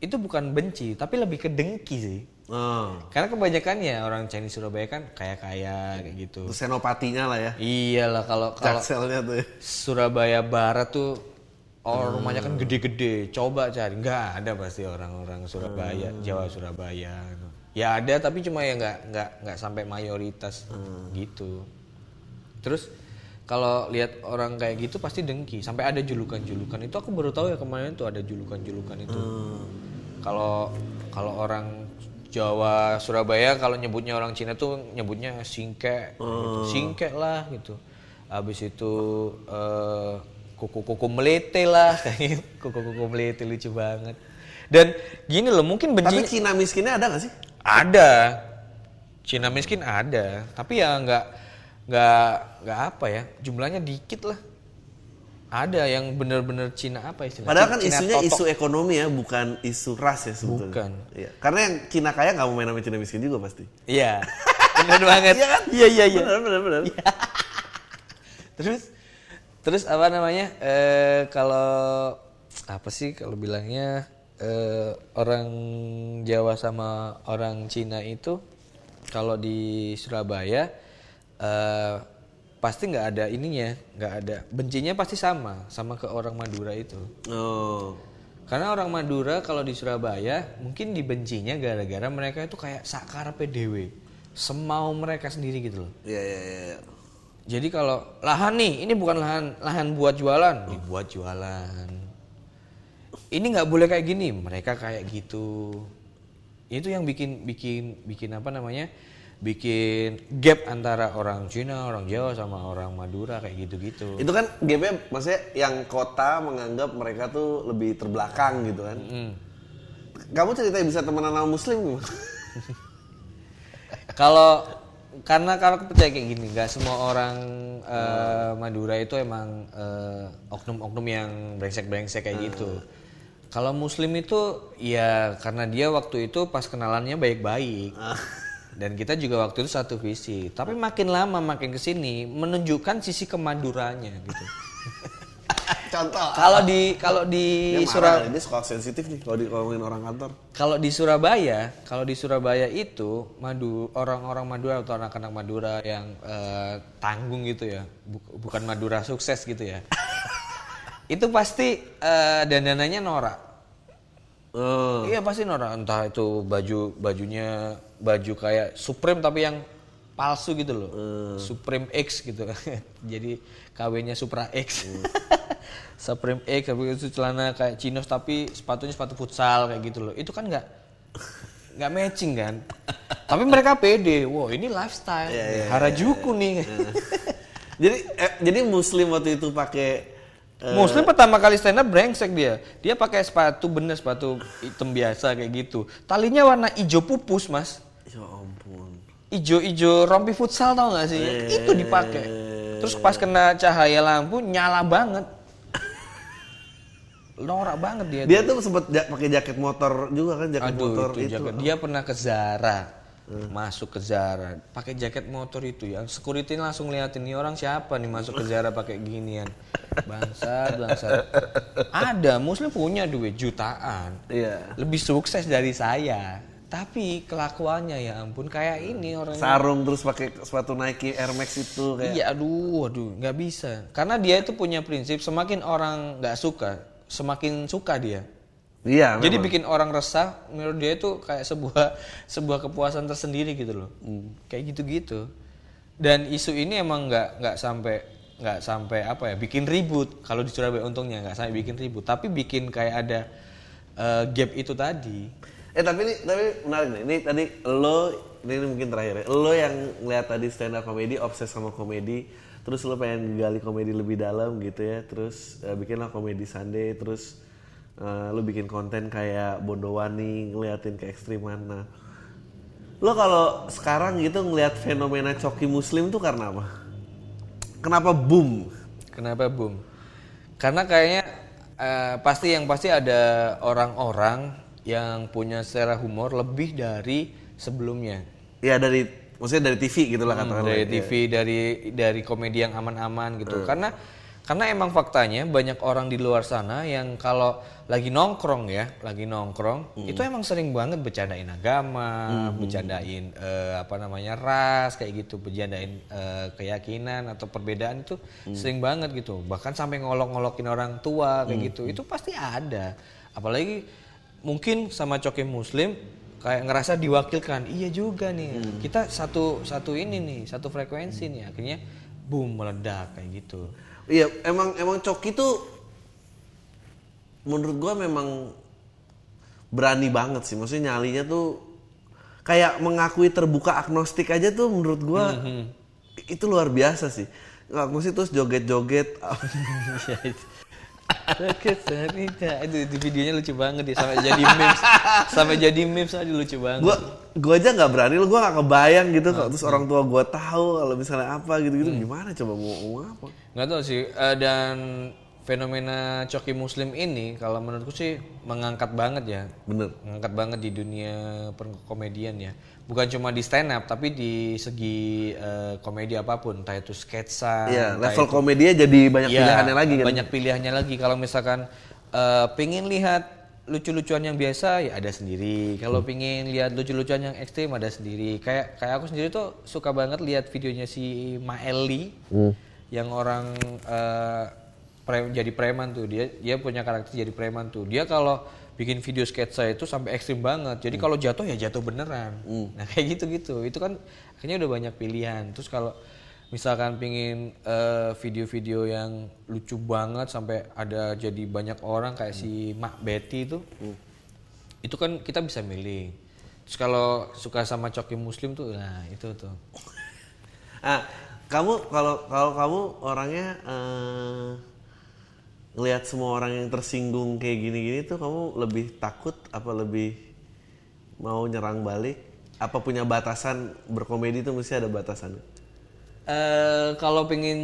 itu bukan benci tapi lebih ke dengki sih. Oh. Karena kebanyakannya orang Chinese Surabaya kan kaya-kaya kayak gitu. Itu senopatinya lah ya. Iyalah kalau kalau ya. Surabaya Barat tuh oh rumahnya kan gede-gede. Coba cari, nggak ada pasti orang-orang Surabaya, Jawa Surabaya. Ya ada tapi cuma ya nggak nggak nggak sampai mayoritas gitu. Terus kalau lihat orang kayak gitu pasti dengki. Sampai ada julukan-julukan itu aku baru tahu ya kemarin tuh ada julukan-julukan itu. Kalau kalau orang Jawa Surabaya kalau nyebutnya orang Cina tuh nyebutnya singke, gitu. singke lah gitu. Habis itu eh, kuku-kuku melete lah, kayak gitu. kuku-kuku melete lucu banget. Dan gini loh, mungkin benci Tapi Cina miskinnya ada gak sih? ada. Cina miskin ada, tapi ya nggak nggak nggak apa ya, jumlahnya dikit lah. Ada yang bener-bener Cina apa istilahnya? Padahal kan Cina isunya totok. isu ekonomi ya, bukan isu ras ya sebetulnya. Bukan. Iya. Karena yang Cina kaya nggak mau main sama Cina miskin juga pasti. Iya. Bener banget. Iya kan? Iya iya iya. Benar benar benar. Terus terus apa namanya? Eh kalau apa sih kalau bilangnya eh, orang Jawa sama orang Cina itu kalau di Surabaya eh, pasti nggak ada ininya, nggak ada bencinya pasti sama sama ke orang Madura itu. Oh. Karena orang Madura kalau di Surabaya mungkin dibencinya gara-gara mereka itu kayak sakar PDW, semau mereka sendiri gitu loh. Iya iya iya. Jadi kalau lahan nih, ini bukan lahan lahan buat jualan, dibuat jualan. Ini nggak boleh kayak gini, mereka kayak gitu. Itu yang bikin bikin bikin apa namanya? Bikin gap antara orang Cina, orang Jawa sama orang Madura kayak gitu-gitu. Itu kan gapnya maksudnya yang kota menganggap mereka tuh lebih terbelakang gitu kan. Kamu ceritain bisa temenan sama muslim gimana? Kalau karena kalau aku percaya kayak gini, nggak semua orang eh, Madura itu emang eh, oknum-oknum yang brengsek-brengsek kayak gitu. Kalau Muslim itu ya karena dia waktu itu pas kenalannya baik-baik. Dan kita juga waktu itu satu visi. Tapi makin lama makin ke sini menunjukkan sisi kemaduranya gitu. Contoh. Kalau di kalau di Surabaya dia suka sensitif nih kalau di ngomongin orang kantor. Kalau di Surabaya, kalau di Surabaya itu madu orang-orang Madura atau anak-anak Madura yang eh, tanggung gitu ya, bu- bukan Madura sukses gitu ya. itu pasti eh, dandanannya norak. Oh. Iya pasti norak, entah itu baju bajunya baju kayak Supreme tapi yang palsu gitu loh. Supreme X gitu. Jadi KW-nya Supra X. Supreme X habis itu celana kayak chinos tapi sepatunya sepatu futsal kayak gitu loh. Itu kan nggak nggak matching kan. tapi mereka pede. Wow, ini lifestyle. Harajuku nih. jadi eh, jadi muslim waktu itu pakai eh, Muslim pertama kali stand up brengsek dia. Dia pakai sepatu bener sepatu hitam biasa kayak gitu. Talinya warna hijau pupus, Mas. ya ampun. Ijo-ijo rompi futsal tau gak sih? Itu dipakai. Terus pas kena cahaya lampu nyala banget. Norak banget dia. Dia tuh sempat ja- pakai jaket motor juga kan jaket Aduh, motor itu, itu. jaket. Dia pernah ke Zara. Masuk ke Zara, pakai jaket motor itu ya. Security langsung liatin nih orang siapa nih masuk ke Zara pakai ginian. Bangsat, bangsat. Ada muslim punya duit jutaan. Iya. Lebih sukses dari saya. Tapi kelakuannya ya ampun kayak ini orang Sarung terus pakai sepatu Nike Air Max itu kayak Iya, aduh, aduh, nggak bisa. Karena dia itu punya prinsip semakin orang nggak suka, semakin suka dia. Iya, Jadi memang. bikin orang resah, menurut dia itu kayak sebuah sebuah kepuasan tersendiri gitu loh. Hmm. Kayak gitu-gitu. Dan isu ini emang nggak nggak sampai nggak sampai apa ya, bikin ribut. Kalau di Surabaya untungnya nggak sampai bikin ribut, tapi bikin kayak ada eh, gap itu tadi. Eh tapi ini tapi menarik nih. Ini tadi lo ini, ini mungkin terakhir ya. Lo yang ngeliat tadi stand up komedi, obses sama komedi, terus lo pengen gali komedi lebih dalam gitu ya. Terus eh, bikinlah komedi Sunday, terus eh, lo bikin konten kayak Bondowani ngeliatin ke ekstriman. Nah, lo kalau sekarang gitu ngeliat fenomena coki muslim tuh karena apa? Kenapa boom? Kenapa boom? Karena kayaknya eh, pasti yang pasti ada orang-orang yang punya selera humor lebih dari sebelumnya. Ya dari maksudnya dari TV gitu lah Hmm, dari ya. TV, dari dari komedi yang aman-aman gitu. Karena karena emang faktanya banyak orang di luar sana yang kalau lagi nongkrong ya, lagi nongkrong itu emang sering banget bercandain agama, bercandain eh, apa namanya ras kayak gitu, bercandain eh, keyakinan atau perbedaan itu sering banget gitu. Bahkan sampai ngolok-ngolokin orang tua kayak gitu. Itu pasti ada. Apalagi mungkin sama coki muslim kayak ngerasa diwakilkan. Iya juga nih. Kita satu satu ini nih satu frekuensi nih. Akhirnya boom meledak kayak gitu. Iya, emang emang Coki tuh menurut gua memang berani banget sih. Maksudnya nyalinya tuh kayak mengakui terbuka agnostik aja tuh menurut gua itu luar biasa sih. Agnostik terus joget-joget. itu di videonya lucu banget ya sampai jadi memes sampai jadi memes aja lucu banget gua gua aja nggak berani lu gua nggak kebayang gitu kalau terus orang tua gua tahu kalau misalnya apa gitu-gitu gimana coba mau ngomong apa? nggak tahu sih eh, dan fenomena coki muslim ini kalau menurutku sih mengangkat banget ya. Bener. Mengangkat banget di dunia perkomedian ya. Bukan cuma di stand up tapi di segi eh, komedi apa pun, entah itu sketsa, entah level itu- komedinya jadi banyak Iya, pilihannya lagi kan. Banyak pilihannya lagi. Kalau misalkan eh, pengen lihat lucu-lucuan yang biasa ya ada sendiri. Kalau pengen lihat lucu-lucuan yang ekstrim ada sendiri. Kayak kayak aku sendiri tuh suka banget lihat videonya si Maeli yang orang eh, pre- jadi preman tuh. Dia dia punya karakter jadi preman tuh. Dia kalau bikin video sketsa itu sampai ekstrim banget. Jadi kalau jatuh ya jatuh beneran. Nah kayak gitu-gitu. Itu kan akhirnya udah banyak pilihan. Terus kalau misalkan pingin eh, video-video yang lucu banget sampai ada jadi banyak orang kayak si Mak Betty itu itu kan kita bisa milih terus kalau suka sama coki muslim tuh nah itu tuh Ah, kamu kalau kalau kamu orangnya eh, ngelihat semua orang yang tersinggung kayak gini-gini tuh kamu lebih takut apa lebih mau nyerang balik? Apa punya batasan berkomedi tuh mesti ada batasan? Eh kalau pengen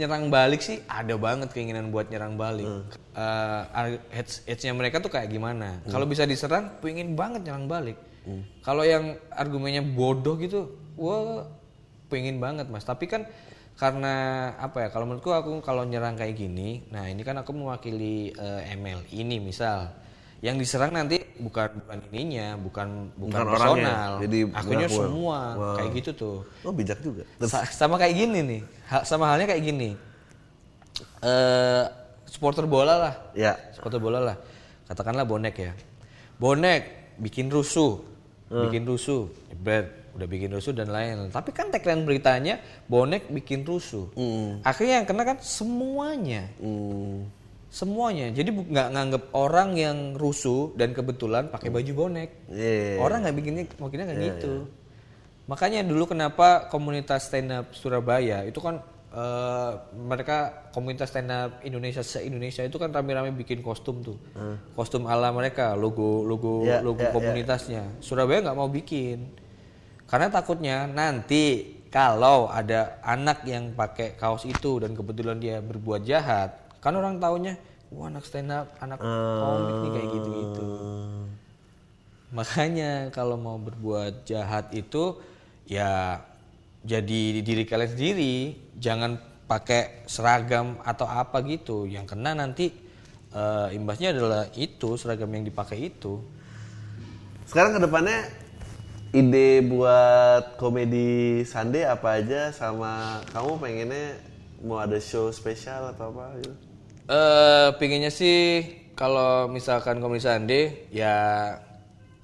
nyerang balik sih ada banget keinginan buat nyerang balik. Eh, ar- hits hitsnya mereka tuh kayak gimana? Kalau bisa diserang, pengen banget nyerang balik. Kalau yang argumennya bodoh gitu, wah pengen banget mas. Tapi kan karena apa ya? Kalau menurutku aku kalau nyerang kayak gini, nah ini kan aku mewakili eh, ML ini misal. Yang diserang nanti bukan bukan ininya, bukan bukan, Bukan orangnya, personal. jadi Akunya pengakuan. semua Wow. kayak gitu tuh. Oh bijak juga. Sa- sama kayak gini nih Ha- sama halnya kayak gini eh supporter bola lah Ya. supporter bola lah katakanlah bonek ya bonek bikin rusuh bikin rusuh jebret udah bikin rusuh dan lain tapi kan tagline beritanya bonek bikin rusuh. Akhirnya yang kena kan semuanya. Hmm. semuanya. Jadi nggak nganggep orang yang rusuh dan kebetulan pakai baju bonek. Iya. orang nggak bikinnya mungkinnya nggak gitu. makanya dulu kenapa komunitas stand up Surabaya itu kan eh, mereka komunitas stand up Indonesia se Indonesia itu kan rame-rame bikin kostum tuh. Kostum ala mereka logo logo Ya, logo ya. komunitasnya. Surabaya nggak mau bikin karena takutnya nanti kalau ada anak yang pakai kaos itu dan kebetulan dia berbuat jahat, kan orang taunya, wah anak stand up, anak komik nih kayak gitu-gitu. Makanya kalau mau berbuat jahat itu ya jadi diri kalian sendiri, jangan pakai seragam atau apa gitu. Yang kena nanti eh, imbasnya adalah itu seragam yang dipakai itu. Sekarang ke depannya ide buat komedi Sunday apa aja sama kamu pengennya mau ada show spesial atau apa gitu? Eh, pinginnya sih kalau misalkan Komisi Sande ya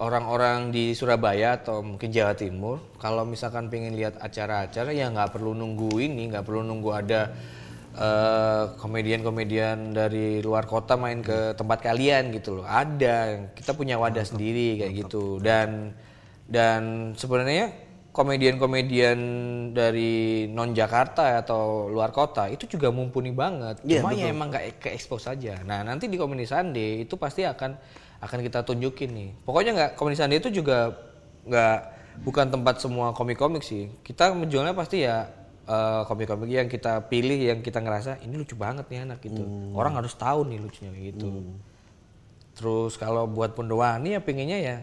orang-orang di Surabaya atau mungkin Jawa Timur kalau misalkan pengen lihat acara-acara ya nggak perlu nunggu ini nggak perlu nunggu ada eh, komedian-komedian dari luar kota main ke tempat kalian gitu loh ada kita punya wadah sendiri kayak gitu dan dan sebenarnya komedian-komedian dari non Jakarta atau luar kota itu juga mumpuni banget. Iya, Cuma ya emang gak ke expose saja. Nah nanti di Comedy Sunday itu pasti akan akan kita tunjukin nih. Pokoknya nggak Comedy Sunday itu juga nggak bukan tempat semua komik-komik sih. Kita menjualnya pasti ya eh, komik-komik yang kita pilih yang kita ngerasa ini lucu banget nih anak gitu. Orang harus tahu nih lucunya gitu. Terus kalau buat Pondowani ya pengennya ya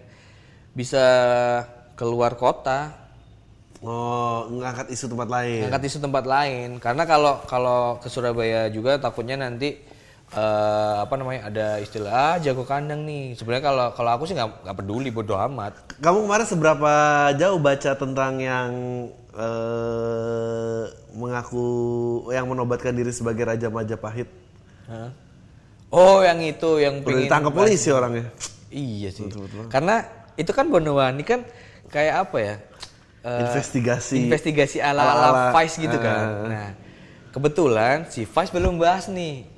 bisa keluar kota, Oh, ngangkat isu tempat lain. ngangkat isu tempat lain. Karena kalau kalau ke Surabaya juga takutnya nanti eh, apa namanya ada istilah ah jago kandang nih. Sebenarnya kalau kalau aku sih nggak nggak peduli bodo amat. Kamu kemarin seberapa jauh baca tentang yang eh, mengaku yang menobatkan diri sebagai Raja Majapahit? Hah? Oh yang itu yang Udah pengen ditangkap polisi orangnya. Iya sih. Karena itu kan Bonowani kan kayak apa ya? eh, Investigasi. Investigasi Ala-ala, ala-ala Vice gitu kan. ah. Nah, kebetulan si Vice belum bahas nih.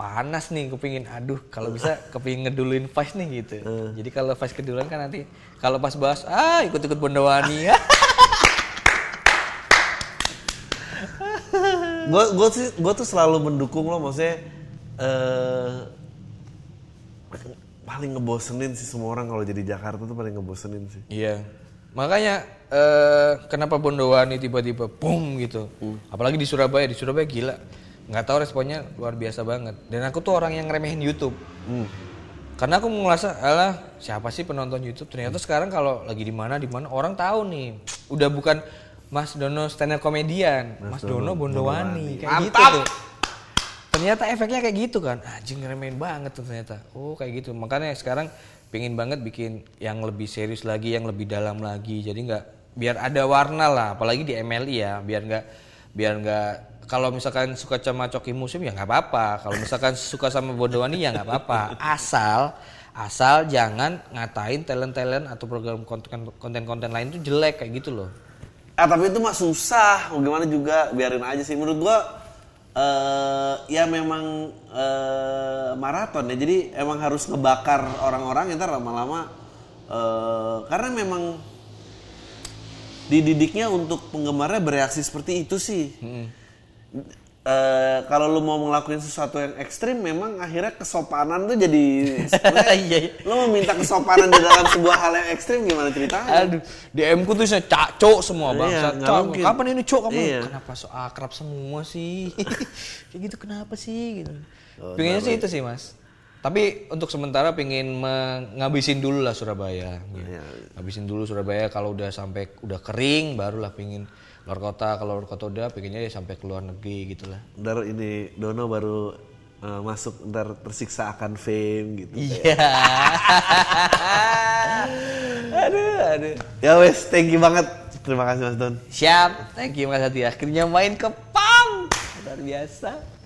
Panas nih kepingin aduh kalau bisa kepingin ngeduluin Vice nih gitu. Ah. Jadi kalau Vice keduluan kan nanti kalau pas bahas ah ikut-ikut Bonowani ya. gue gue sih gue tuh selalu mendukung lo maksudnya eh paling ngebosenin sih semua orang kalau jadi Jakarta tuh paling ngebosenin sih. Iya. Makanya eh, kenapa Bondowani tiba-tiba boom gitu. Apalagi di Surabaya, di Surabaya gila. nggak tahu responnya luar biasa banget. Dan aku tuh orang yang ngeremehin YouTube. Karena aku ngerasa alah siapa sih penonton YouTube? Ternyata sekarang kalau lagi di mana di mana orang tahu nih. Udah bukan Mas Dono stand up komedian Mas, Dono Bondowani kayak gitu Mantap! tuh ternyata efeknya kayak gitu kan. Anjing ngeremehin banget tuh ternyata. Oh kayak gitu. Makanya sekarang pengen banget bikin yang lebih serius lagi yang lebih dalam lagi. Jadi nggak biar ada warna lah. Apalagi di MLI ya biar nggak biar nggak kalau misalkan suka sama coki musim ya nggak apa-apa. Kalau misalkan suka sama Bondowani ya nggak apa-apa. Asal asal jangan ngatain talent-talent atau program konten- konten-konten lain itu jelek kayak gitu loh. Ah tapi itu mah susah, mau gimana juga? Biarin aja sih. Menurut gua eh ya memang eh maraton ya. Jadi emang harus ngebakar orang-orang ntar lama-lama eh karena memang dididiknya untuk penggemarnya bereaksi seperti itu sih. Eh, kalau lu mau ngelakuin sesuatu yang ekstrim, memang akhirnya kesopanan tuh jadi Iya, iya. lu meminta kesopanan di dalam sebuah hal yang ekstrim gimana ceritanya? Aduh, DM ku tuh isinya cak semua Iya, bangsa. nggak Cak, mungkin. kapan ini cok kamu? Iya. Kenapa so akrab semua sih? Kayak gitu kenapa sih gitu. Oh, Pengennya sih itu sih, Mas. Tapi untuk sementara pengen ngabisin dulu lah Surabaya. gitu. Iya. Ngabisin dulu Surabaya kalau udah sampai udah kering barulah pengen luar kota. Kalau luar kota udah pengennya ya sampai ke luar negeri gitu lah. Ntar ini Dono baru eh, masuk ntar tersiksa akan fame gitu. Iya. aduh, aduh. Ya wes, thank you banget. Terima kasih Mas Don. Siap. Thank you Mas Hati. Akhirnya main ke PAM. Luar biasa.